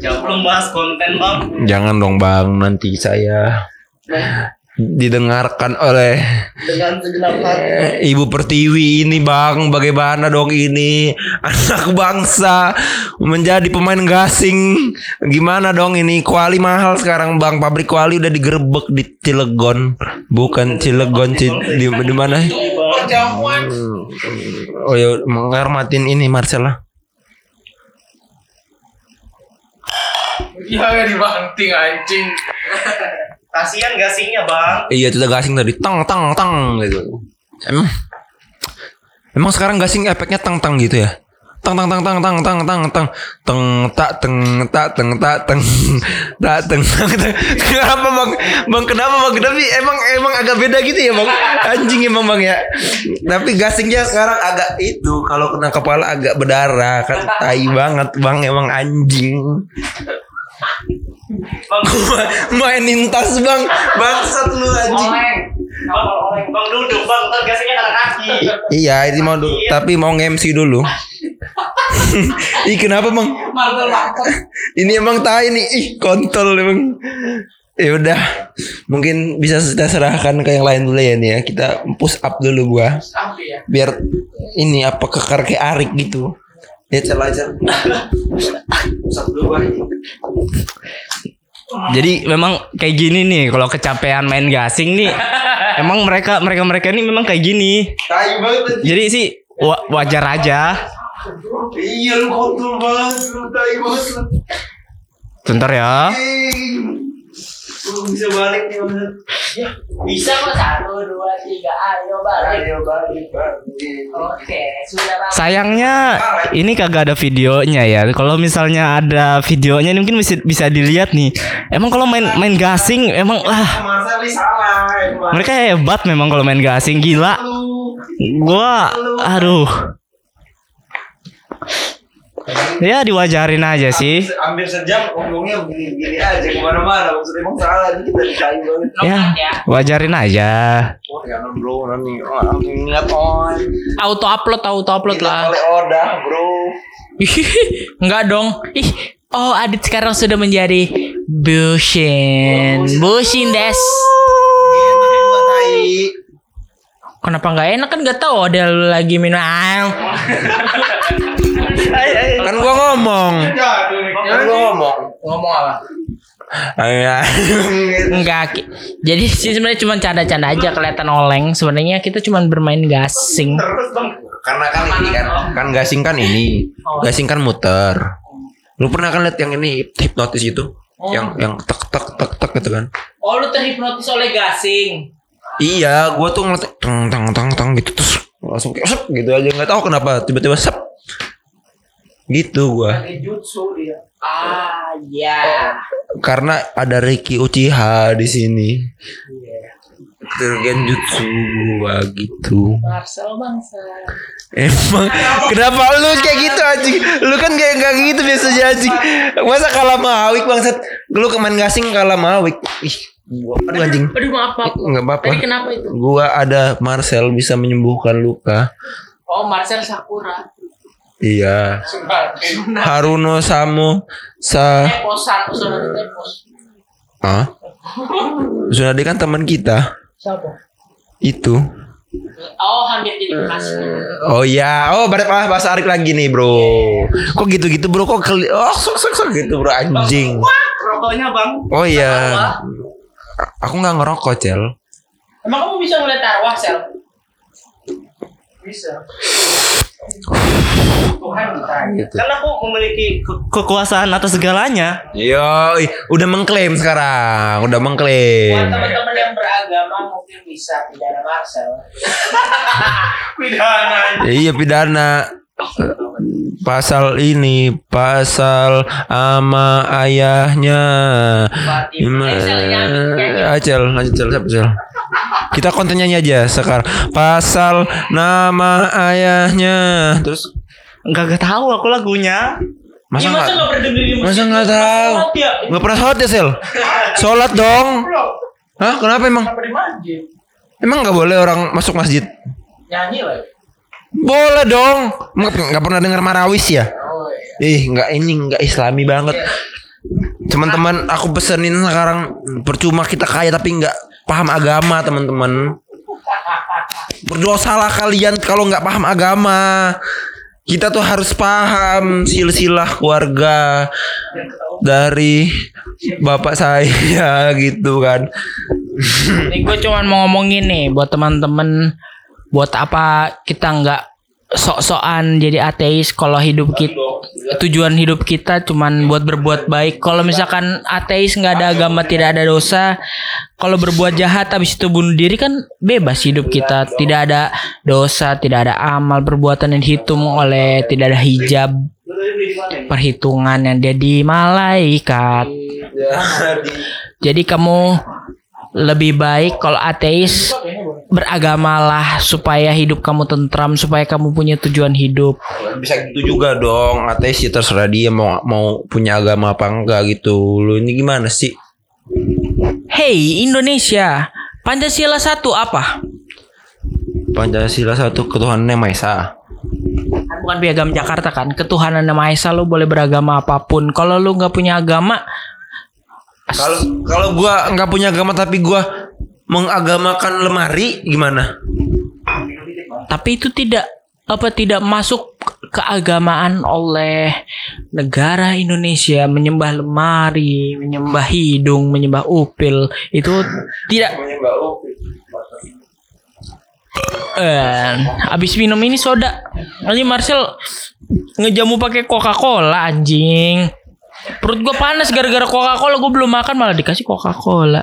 Ya belum bahas konten bang. jangan dong bang nanti saya didengarkan oleh Dengan segenap hati. Eh, Ibu Pertiwi ini bang. Bagaimana dong ini? Anak bangsa Menjadi pemain gasing. Gimana dong ini? Kuali mahal sekarang bang. Pabrik kuali udah digerebek di Cilegon. Bukan Cilegon Ci- di, di mana? Hmm. Oh ya menghormatin ini Marcella. Iya dibanting anjing. Kasihan gasingnya bang. Iya itu udah gasing tadi. Tang tang tang gitu. Emang Emang sekarang gasing efeknya tang tang gitu ya? Tang tang tang tang tang tang tang tang. Teng tak teng tak teng tak teng tak tang teng. Kenapa bang? Bang kenapa bang? Tapi emang emang agak beda gitu ya bang? Anjing emang bang ya. Tapi gasingnya sekarang agak itu Kalau kena kepala agak berdarah. Kan tai banget bang. Emang anjing Bang, Mainin tas bang Bangsat lu anjing bang, bang duduk bang, ntar kena kaki. Iya, ini mau du- tapi mau nge-MC dulu. Ih, kenapa, Bang? Ini emang tai nih. Ih, kontol emang. Ya udah. Mungkin bisa kita serahkan ke yang lain dulu ya nih ya. Kita push up dulu gua. Biar ini apa kekar kayak Arik gitu. Ya aja. Jadi memang kayak gini nih kalau kecapean main gasing nih. emang mereka mereka mereka ini memang kayak gini. Tai banget. Jadi sih wa- wajar aja. Iya lu banget, lu tai banget. Bentar ya. Bisa balik nih maksud. Bisa kok satu dua tiga ayo balik. Ayo balik, balik. Oke sudah. Sayangnya ini kagak ada videonya ya. Kalau misalnya ada videonya ini mungkin bisa bisa dilihat nih. Emang kalau main main gasing emang lah Mereka hebat memang kalau main gasing gila. Gua aduh. Ya diwajarin aja sih. Hampir sejam ngomongnya gini-gini aja ke mana-mana. Maksudnya emang salah ini kita dikayu banget. Ya, wajarin aja. Oh, jangan bro, nanti oh, ingat on. Auto upload, auto upload lah. Oleh Oda bro. Enggak dong. Ih, oh Adit sekarang sudah menjadi Bushin. Bushin des. Kenapa nggak enak kan nggak tahu ada lagi minum. Kan gua ngomong. Kan gua ngomong. Ngomong apa? Ayo. Enggak. Ki. Jadi sih sebenarnya cuma canda-canda aja kelihatan oleng. Sebenarnya kita cuma bermain gasing. Karena kan ini kan kan gasing kan ini. Gasing kan muter. Lu pernah kan lihat yang ini hipnotis itu? Yang yang tek tek tek tek gitu kan. Oh lu terhipnotis oleh gasing. Iya, gua tuh ngeliat tang tang tang tang gitu terus langsung kayak sep gitu aja nggak tahu kenapa tiba-tiba sep gitu gua jutsu dia. Ah ya. karena ada Ricky Uchiha di sini Genjutsu gua gitu Marcel bangsa. Emang kenapa lu kayak gitu anjing? Lu kan kayak gak gitu biasanya anjing. Masa kalah mawik bangsat? Lu kemain gasing kalah mawik. Ih, gua aduh anjing. Aduh maaf maaf. Enggak apa-apa. Tadi kenapa itu? Gua ada Marcel bisa menyembuhkan luka. Oh Marcel Sakura. Iya. Haruno Samu sa. Hah? Tsunade kan teman kita. Siapa? Itu. Oh hampir jadi bekas. Oh iya, oh pada bahas bahasa Arif lagi nih bro. Kok gitu-gitu bro? Kok keli oh sok sok sok gitu bro anjing. Rokoknya bang. Oh iya. Aku nggak ngerokok cel. Emang kamu bisa ngeliat arwah sel? Bisa. Tuhan. Gitu. Karena aku memiliki ke- kekuasaan atas segalanya. Yo, udah mengklaim sekarang, udah Buat mengklaim. teman-teman yang beragama mungkin bisa pidana Marcel. Ya, iya pidana pasal ini pasal ama ayahnya Fatimah. Eh. Acel lanjut Cel siapa Kita kontennya aja sekarang pasal nama ayahnya. Terus? Enggak gak tahu aku lagunya. masa Iya, masa nggak nggak pernah masa nggak tahu? Sholat ya? nggak pernah sholat ya Sel sholat dong. Hah? Kenapa emang? Emang nggak boleh orang masuk masjid? Nyanyi lah. boleh dong. Nggak nggak pernah dengar marawis ya? Oh iya. Ih, nggak ini nggak islami banget. Teman-teman, aku pesenin sekarang percuma kita kaya tapi nggak paham agama, teman-teman. Berdosalah kalian kalau nggak paham agama. Kita tuh harus paham silsilah keluarga dari bapak saya gitu kan. Ini gue cuman mau ngomongin nih buat teman-teman buat apa kita nggak sok-sokan jadi ateis kalau hidup kita tujuan. hidup kita cuman buat berbuat baik. Kalau misalkan ateis nggak ada agama tidak ada dosa kalau berbuat jahat habis itu bunuh diri kan bebas hidup kita. tidak ada dosa tidak ada amal perbuatan yang dihitung oleh tidak ada hijab. Perhitungan yang jadi malaikat. Jadi kamu lebih baik kalau ateis beragamalah supaya hidup kamu tentram, supaya kamu punya tujuan hidup. Bisa gitu juga dong. Ateis ya terserah dia mau mau punya agama apa enggak gitu. Lu ini gimana sih? Hey Indonesia, Pancasila satu apa? Pancasila satu ketuhanan yang Maha Esa. Kan bukan piagam Jakarta kan, ketuhanan yang Maha Esa lu boleh beragama apa pun. Kalau lu nggak punya agama, Kalau kalau gua nggak punya agama tapi gua mengagamakan lemari gimana? tapi itu tidak apa tidak masuk keagamaan oleh negara Indonesia menyembah lemari, menyembah hidung, menyembah upil itu tidak Eh, abis minum ini soda. Anjing Marcel ngejamu pakai Coca-Cola anjing. Perut gue panas gara-gara Coca-Cola gue belum makan malah dikasih Coca-Cola.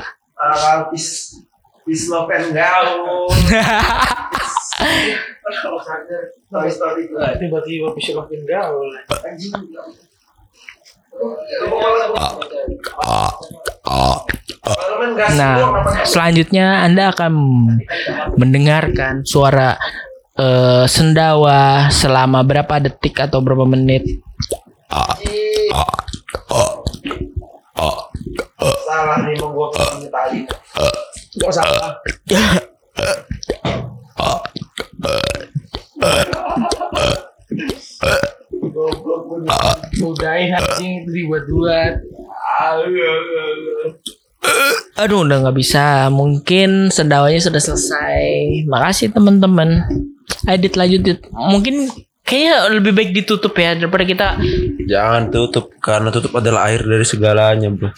Tiba-tiba bisa makin gaul. Nah, selanjutnya Anda akan mendengarkan suara eh, sendawa selama berapa detik atau berapa menit. Salah nih mau gua tadi. Gak salah. Udahin anjing itu dibuat-buat. Aduh udah nggak bisa. Mungkin sendawanya sudah selesai. Makasih teman-teman. Edit lanjut. Mungkin kayaknya lebih baik ditutup ya daripada kita Jangan tutup karena tutup adalah air dari segalanya, Bro.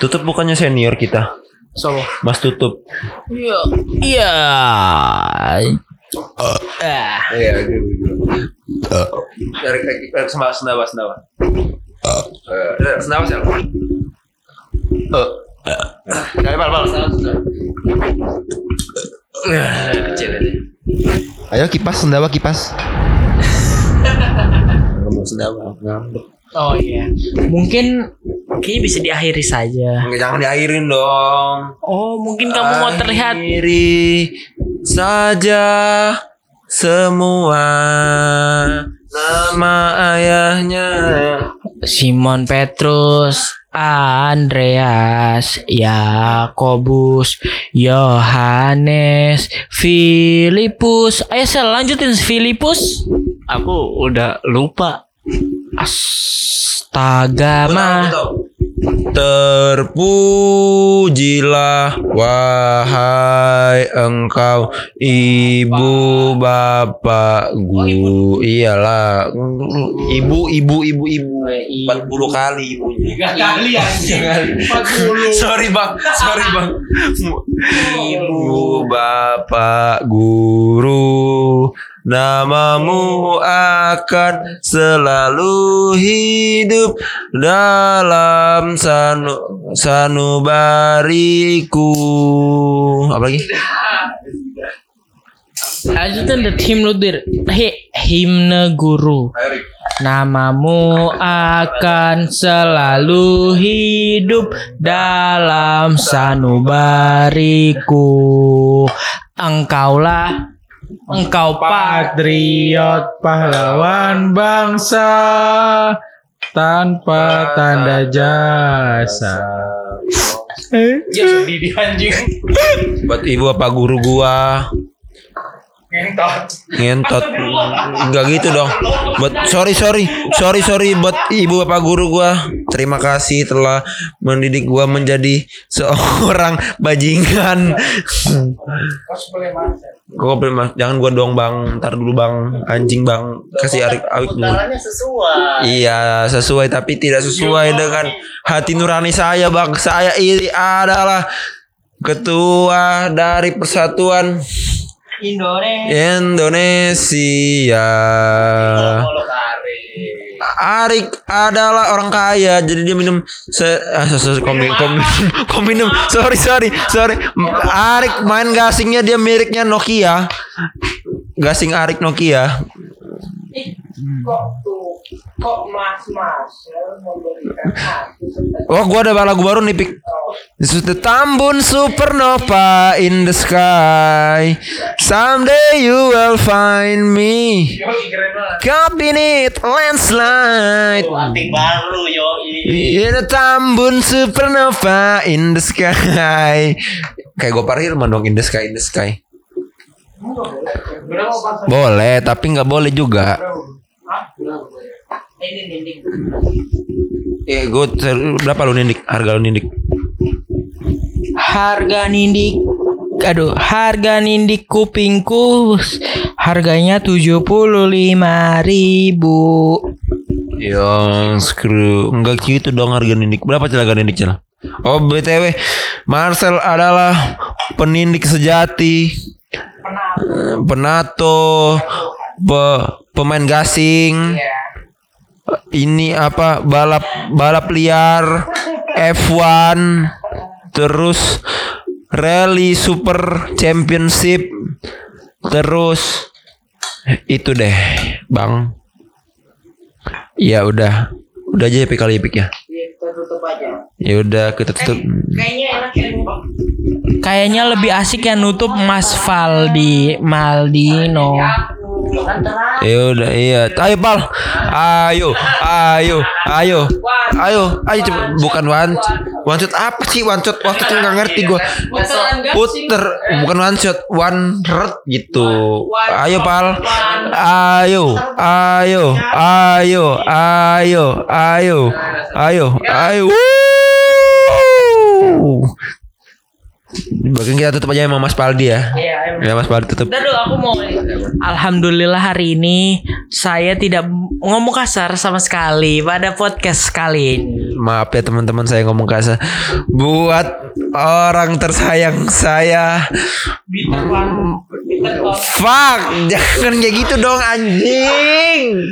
Tutup bukannya senior kita. solo. Mas tutup. Iya. Iya. Ah. Iya, gitu. Dari kaki sendawa sendawa sendawa. Eh, sendawa siapa? Eh. Kayak bal bal sendawa sendawa. Kecil aja. Ayo kipas sendawa kipas. Ngomong sendawa ngambek. Oh iya. Mungkin kayaknya bisa diakhiri saja. Jangan diairin dong. Oh, mungkin kamu mau terlihat Akhiri saja semua nama ayahnya. Simon Petrus, Andreas, Yakobus, Yohanes, Filipus. Ayo sel lanjutin Filipus. Aku udah lupa. Astaga mah. Terpujilah wahai engkau ibu bapak guru iyalah ibu ibu ibu ibu. 40 kali ibunya. Kali sorry bang. Sorry bang. Ibu bapak guru namamu akan selalu hidup dalam sanu sanubariku apa lagi Lanjutin the hymn ludir. He, himne guru. Namamu akan selalu hidup dalam sanubariku. Engkaulah engkau Patriot pahlawan bangsa tanpa tanda jasa. Ya sedih di anjing. buat ibu apa guru gua ngentot nggak gitu dong buat sorry sorry sorry sorry buat ibu bapak guru gua terima kasih telah mendidik gua menjadi seorang bajingan Kok boleh mas? Jangan gua dong bang. Ntar dulu bang. Anjing bang. Kasih arik awik dulu. sesuai. Iya sesuai tapi tidak sesuai dengan hati nurani saya bang. Saya ini adalah ketua dari Persatuan Indonesia. Indonesia. Arik adalah orang kaya, jadi dia minum se, ah, se, se kom, kom, kom minum. Sorry sorry sorry. Arik main gasingnya dia miliknya Nokia. Gasing Arik Nokia. Kok tuh kok mas-mas memberikan Wah, gua ada lagu baru nih, Pik. This is the Tambun Supernova in the sky. Someday you will find me. A landslide. baru yo In the Tambun Supernova in the sky. Kayak gue Hilman dong in the sky in the sky. Boleh, tapi nggak boleh juga. Ini dinding. Eh, gue berapa lu nindik? Harga lu nindik? Harga nindik Aduh, harga nindik kupingku harganya 75.000 ribu. Yang screw Enggak gitu dong harga nindik Berapa harga nindik cila? Oh BTW Marcel adalah Penindik sejati Eh, Penato pe, Pemain gasing Ini apa Balap Balap liar F1 Terus Rally Super Championship Terus Itu deh Bang Ya udah Udah aja epic kali epic ya. Kita tutup aja. Ya udah kita tutup. Kayaknya enak ya. Kayaknya lebih asik ya nutup Mas Valdi Maldino. Ya udah iya. Ayo pal. Ayo, ayo, ayo, ayo, ayo coba. Bukan one, one shot apa sih one shot? One shot nggak ngerti gue. Puter, bukan one shot, one red gitu. Ayo pal. Ayo, ayo, ayo, ayo, ayo, ayo, ayo. Bagian kita tutup aja sama Mas Paldi ya. Iya, Ya Mas Paldi tutup. Udah dulu aku mau Alhamdulillah hari ini saya tidak ngomong kasar sama sekali pada podcast kali ini. Maaf ya teman-teman saya ngomong kasar. Buat orang tersayang saya. Fuck, jangan kayak gitu dong anjing.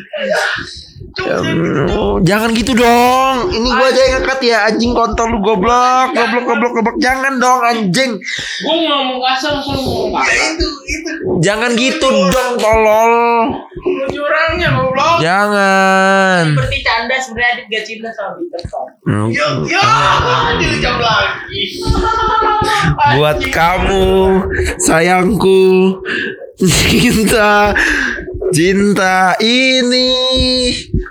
Um, Jangan gitu dong. Ini gua aja yang angkat ya anjing kontol lu goblok, goblok, goblok, goblok. Jangan dong anjing. Gue ngomong kasar langsung ngomong kasar. Jangan gitu dong tolol. Curangnya goblok. Jangan. Seperti canda sebenarnya Adit gak cinta sama Peterson. Hmm. Dijawab lagi. buat kamu sayangku cinta cinta ini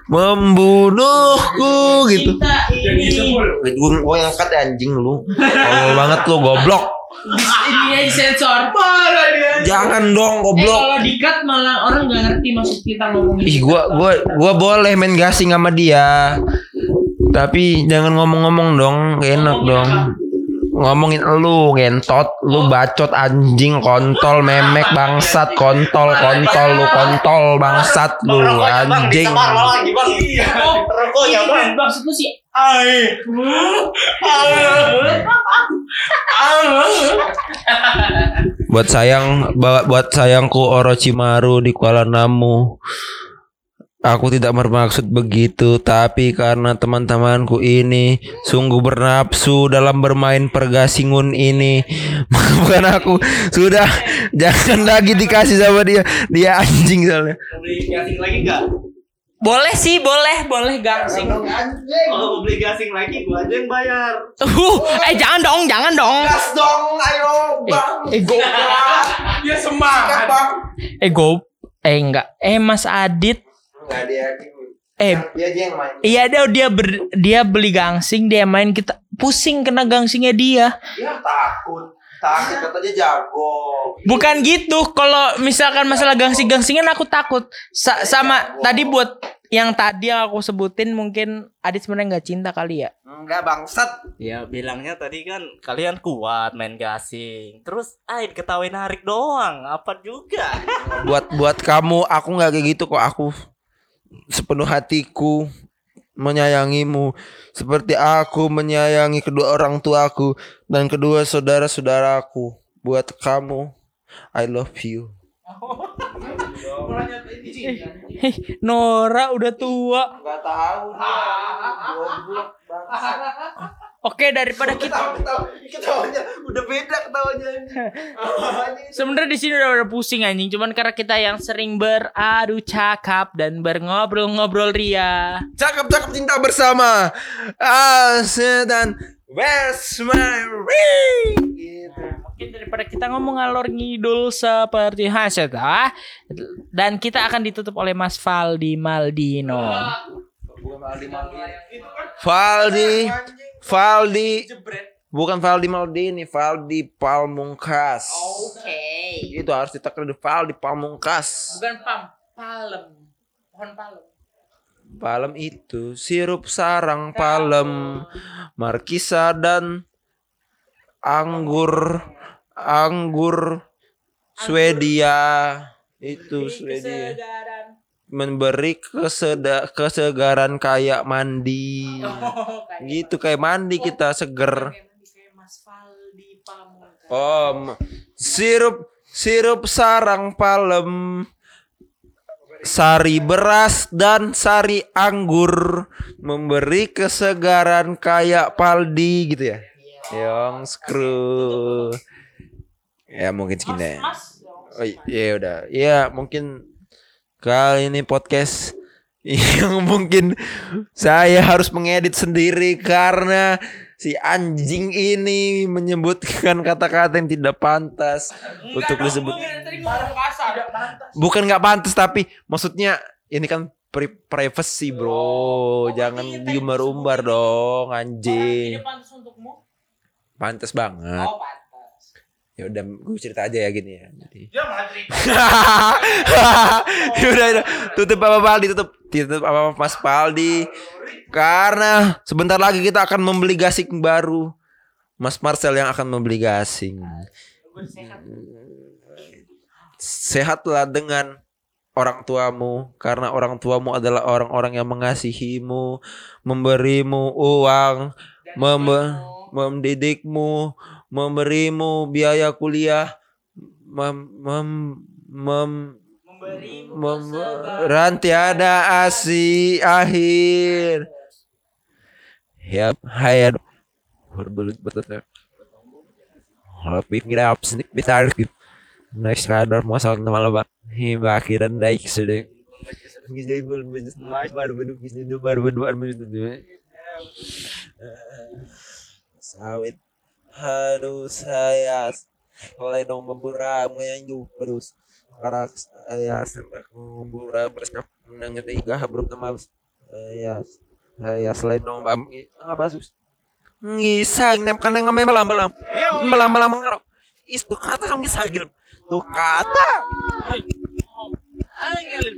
membunuhku gitu Cinta ini. gue gue yang angkat ya, anjing lu Tolol banget lu goblok Ini sensor. Parah dia. jangan dong Eh, goblok kalau dikat malah orang nggak ngerti maksud kita ngomongin. ih gua gua gua boleh main gasing sama dia tapi jangan ngomong-ngomong dong Gak enak dong ngomongin lu ngentot. Lu bacot anjing kontol memek bangsat kontol kontol lu kontol bangsat lu anjing. Oh, rokoknya bang. Maksud lu sih? Buat sayang buat buat sayangku Orochimaru di Kuala Namu Aku tidak bermaksud begitu, tapi karena teman-temanku ini sungguh bernafsu dalam bermain pergasingun ini. Bukan aku, sudah jangan lagi dikasih sama dia. Dia anjing soalnya. Beli gasing lagi enggak? boleh sih, boleh, boleh gangsing. Kalau mau beli gasing lagi gua aja yang bayar. Uh, eh jangan dong, jangan dong. Gas dong, ayo Eh, eh go. Dia semangat. Eh go. Eh enggak. Eh Mas Adit. Enggak dia. Eh Dia aja yang main. Iya dia dia ber- dia beli gangsing dia main kita pusing kena gangsingnya dia. Dia takut. Takut katanya jago. Bukan gitu. Kalau misalkan masalah gangsing-gangsingan aku takut. Sa- sama tadi buat yang tadi yang aku sebutin mungkin Adit sebenarnya nggak cinta kali ya. Enggak bangsat. Ya bilangnya tadi kan kalian kuat main gasing. Terus ain ketawain narik doang. Apa juga? buat buat kamu aku nggak kayak gitu kok aku sepenuh hatiku menyayangimu seperti aku menyayangi kedua orang tuaku dan kedua saudara-saudaraku. Buat kamu I love you. Nora udah tua. nggak tahu Oke daripada kita ketawanya udah beda ketawanya sebenarnya di sini udah, udah pusing anjing. Cuman karena kita yang sering beradu cakap dan berngobrol-ngobrol ria. cakep cinta bersama Ase dan Where's my ring gitu. Mungkin daripada kita ngomong ngalor ngidul seperti hasil ah, dan kita akan ditutup oleh Mas Valdi Maldino. Valdi Valdi bukan Valdi Maldini Valdi Palmungkas Oke. itu harus ditekan di Valdi Palmungkas Bukan pam, palem. Pohon palem. Palem itu sirup sarang palem Markisa dan anggur anggur Swedia itu Swedia. Memberi keseda kesegaran kayak mandi Oh, kayak gitu kayak mandi kita seger kayak Mas Valdi Pamungkas. Oh, sirup sirup sarang palem, sari beras dan sari anggur memberi kesegaran kayak paldi gitu ya. Yang screw. Ya mungkin segini ya. Oh, iya udah. Ya mungkin kali ini podcast yang mungkin saya harus mengedit sendiri karena si anjing ini menyebutkan kata-kata yang tidak pantas untuk disebut. Bukan nggak pantas tapi maksudnya ini kan pri- privacy bro, jangan diumbar-umbar dong anjing. pantas untukmu? Pantas banget. Oh, pantas. Ya udah gue cerita aja ya gini ya. Jadi. Malah cerita. Ya udah, udah. tutup apa Paldi tutup tutup apa Mas Paldi karena sebentar lagi kita akan membeli gasing baru Mas Marcel yang akan membeli gasing sehatlah dengan orang tuamu karena orang tuamu adalah orang-orang yang mengasihimu memberimu uang membe- mendidikmu memberimu biaya kuliah mem, mem, mem- Mem- rantiada asi akhir. Ya hayat berbelut betul lebih kira apa sih bitar next radar masalah nama lebat hingga akhiran daik sedih. Gizai baru baru baru sawit harus saya oleh dong yang juga terus karak saya sampai kumbura bersikap menang ketiga belum temal saya saya selain dong bam apa sus? Ngisang nem kan ngambil malam malam malam malam ngarok itu kata kami sagil tuh kata. Yang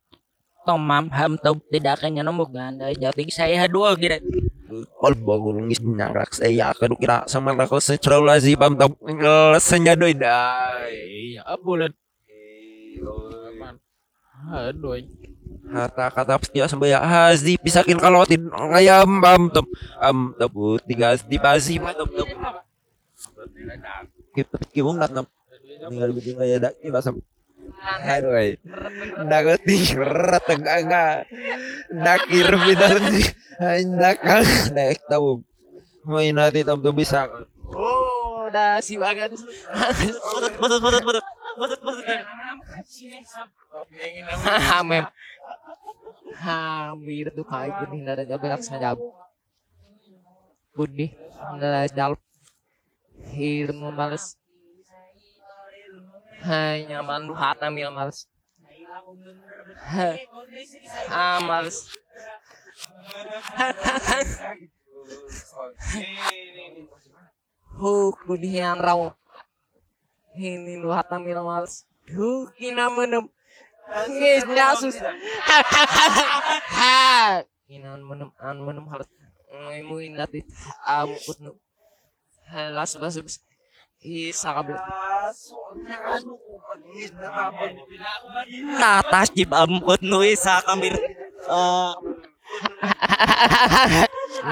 Tôm mắm hầm tục tidak kanya nomor ganda jadi saya dua gitu kolbo gul ngis nyarak saya kadu kira sama lako secrol lazi bam tok senya doi dai. Ya bulan Aduh Harta kata ya sampai ya hazi pisakin kalotin ngayam bam tok am tabu tiga di pasi bam tok kita kibung natnam tinggal bikin kayak dak kita Aduh, ay. Nagati ratag nga. Nakir bidal ni. Ay nakang naik tahu. May natin tam bisa. Oh udah siwagan Putut putut putut putut Putut putut Mem Hampir tuh kayak gini Nada jago laksana jago Budi Nada jalp Males Hanya mandu hata mil males Ah males. Huk budi yang raw. Ini lu hata mil males. Huk kina menem. Ngis nyasus Ha Kinan menem an menem harus Ngimuin dati Amukut nu. Las bas bas Isa kabel Natas jib amukut nu isa kamir Eh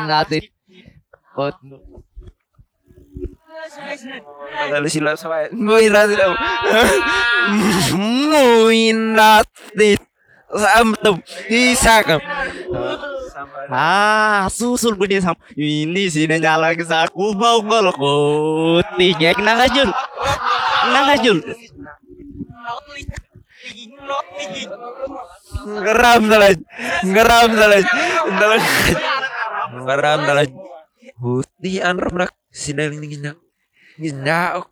Dati Kot nu Dali sila sa Muy natin. Sam to. Isa ka. Ah, susul budi sam. Ini sini nyala ke saku bau koloko. Tiga kena ngajul. Kena ngajul. Ngeram dalan. Ngeram dalan. Dalan. Ngeram dalan. Huti anram nak sinaling ginyak. Ginyak.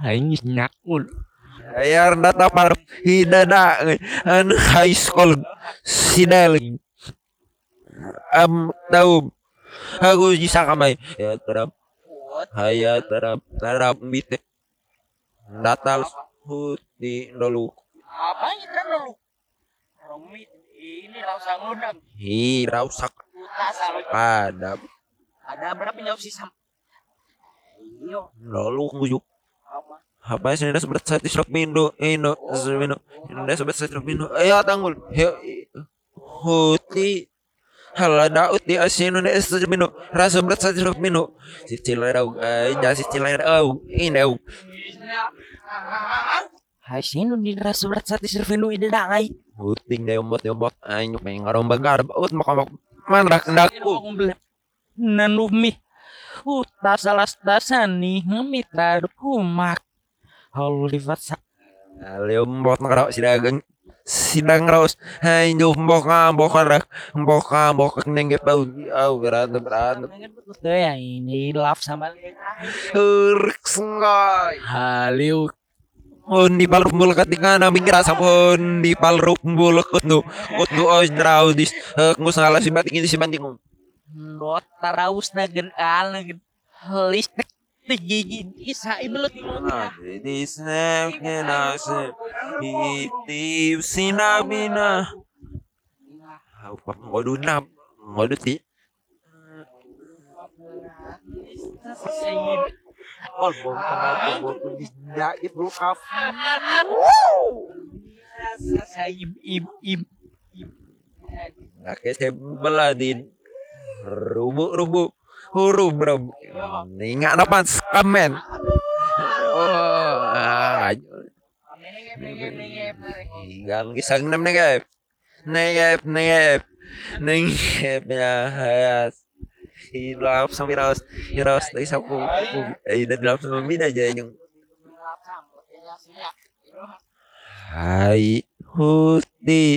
Ini nyakul. Ayar data par hidada an high school sinaling. Am tahu. Aku bisa kamay. Ya terap. Haya terap terap bite. Datal huti dulu. Apa itu dulu? Romit ini rasa ngudang. Hi rausak padam. ada berapa jawab sih sam? Iyo, Lalu ngujuk. apa? Apa sih ini seberat saya tisrok mindo, indo, mindo, ini seberat saya tisrok mindo. Ayo tanggul, Heo, huti, Hala daud di asino na esto mino. Rasa berat sa tirok mino. Si cilay daw. Ay, ja si cilay daw. Inaw. Hai sino di rasa berat sa tisirvino ide dangay. Huting na yung bot yung bot. Ay, nyok may ngarong bagar. Ut makamak. Manrak ndak ko. Nanumi. Uta salas dasan nih ngemitra kumak. Holivat sa Alim bot ngarok sidagang. Sidang raus. Nyok mbok mbok rak. Mbok mbok nengge pau. Aw, berantem berantem. Tuh ya ini love sama Hurk sengay. Haliu Hon di palruk mul ketika nabi ngerasa hon di palruk mul ketnu ketnu os draudis ngus ngalah si batik ini si banting Not taraus na gan alang listrik ti Oh, bom tengah bom di daib lu kaf. Sa im im im Nakes beladin. Rubu rubu. Huruf bro. Ingat apa kamen. Oh, kisang nam negep. Negep, negep. Negep ya hayas. Hilap sampai raus. Raus dari sapu. Eh, dan dalam sama mina aja yang Hai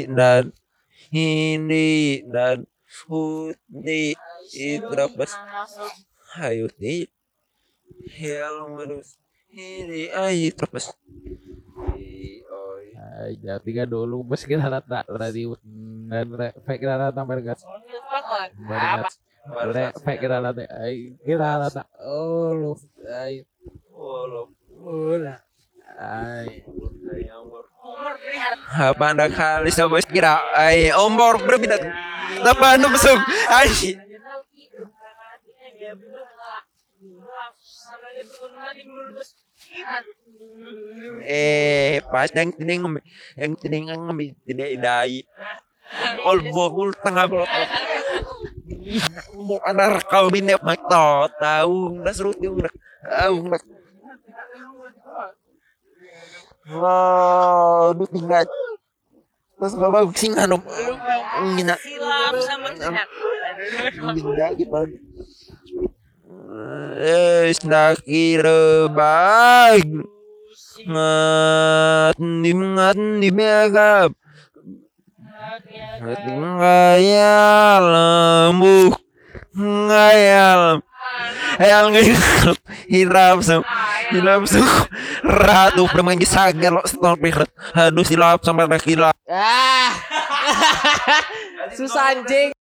dan Hindi dan Huti Idrabas Hai Huti Helmerus Hindi Ay Idrabas Ay, jadi kan dulu bos kita rata berarti dan fake kita rata bergas. Bergas. Fake kita rata. Ay, kita rata. Oh, lu. Ay. Bola. Ay. Apa anda kali sama kira Ay ombor berbeda Apa anda besok Ay Eh, pas yang tining yang tining ngambil tidak idai. Ol bol tengah bol. Mau anak kau bine mak to tahu das rut yung nak. Wow, du tinggal. Terus bawa sing anu. Ngina. silap sama chat. Ngina gimana? Eh, nakira bag. Ngat di ngat di megap. Ngat di ngayal lembu. Ngayal. Ayal ngayal. Hirap sa Hilap sa Ratu Permain gisagal lo Setol pirat Aduh silap sampai nakilap Ah. Susah.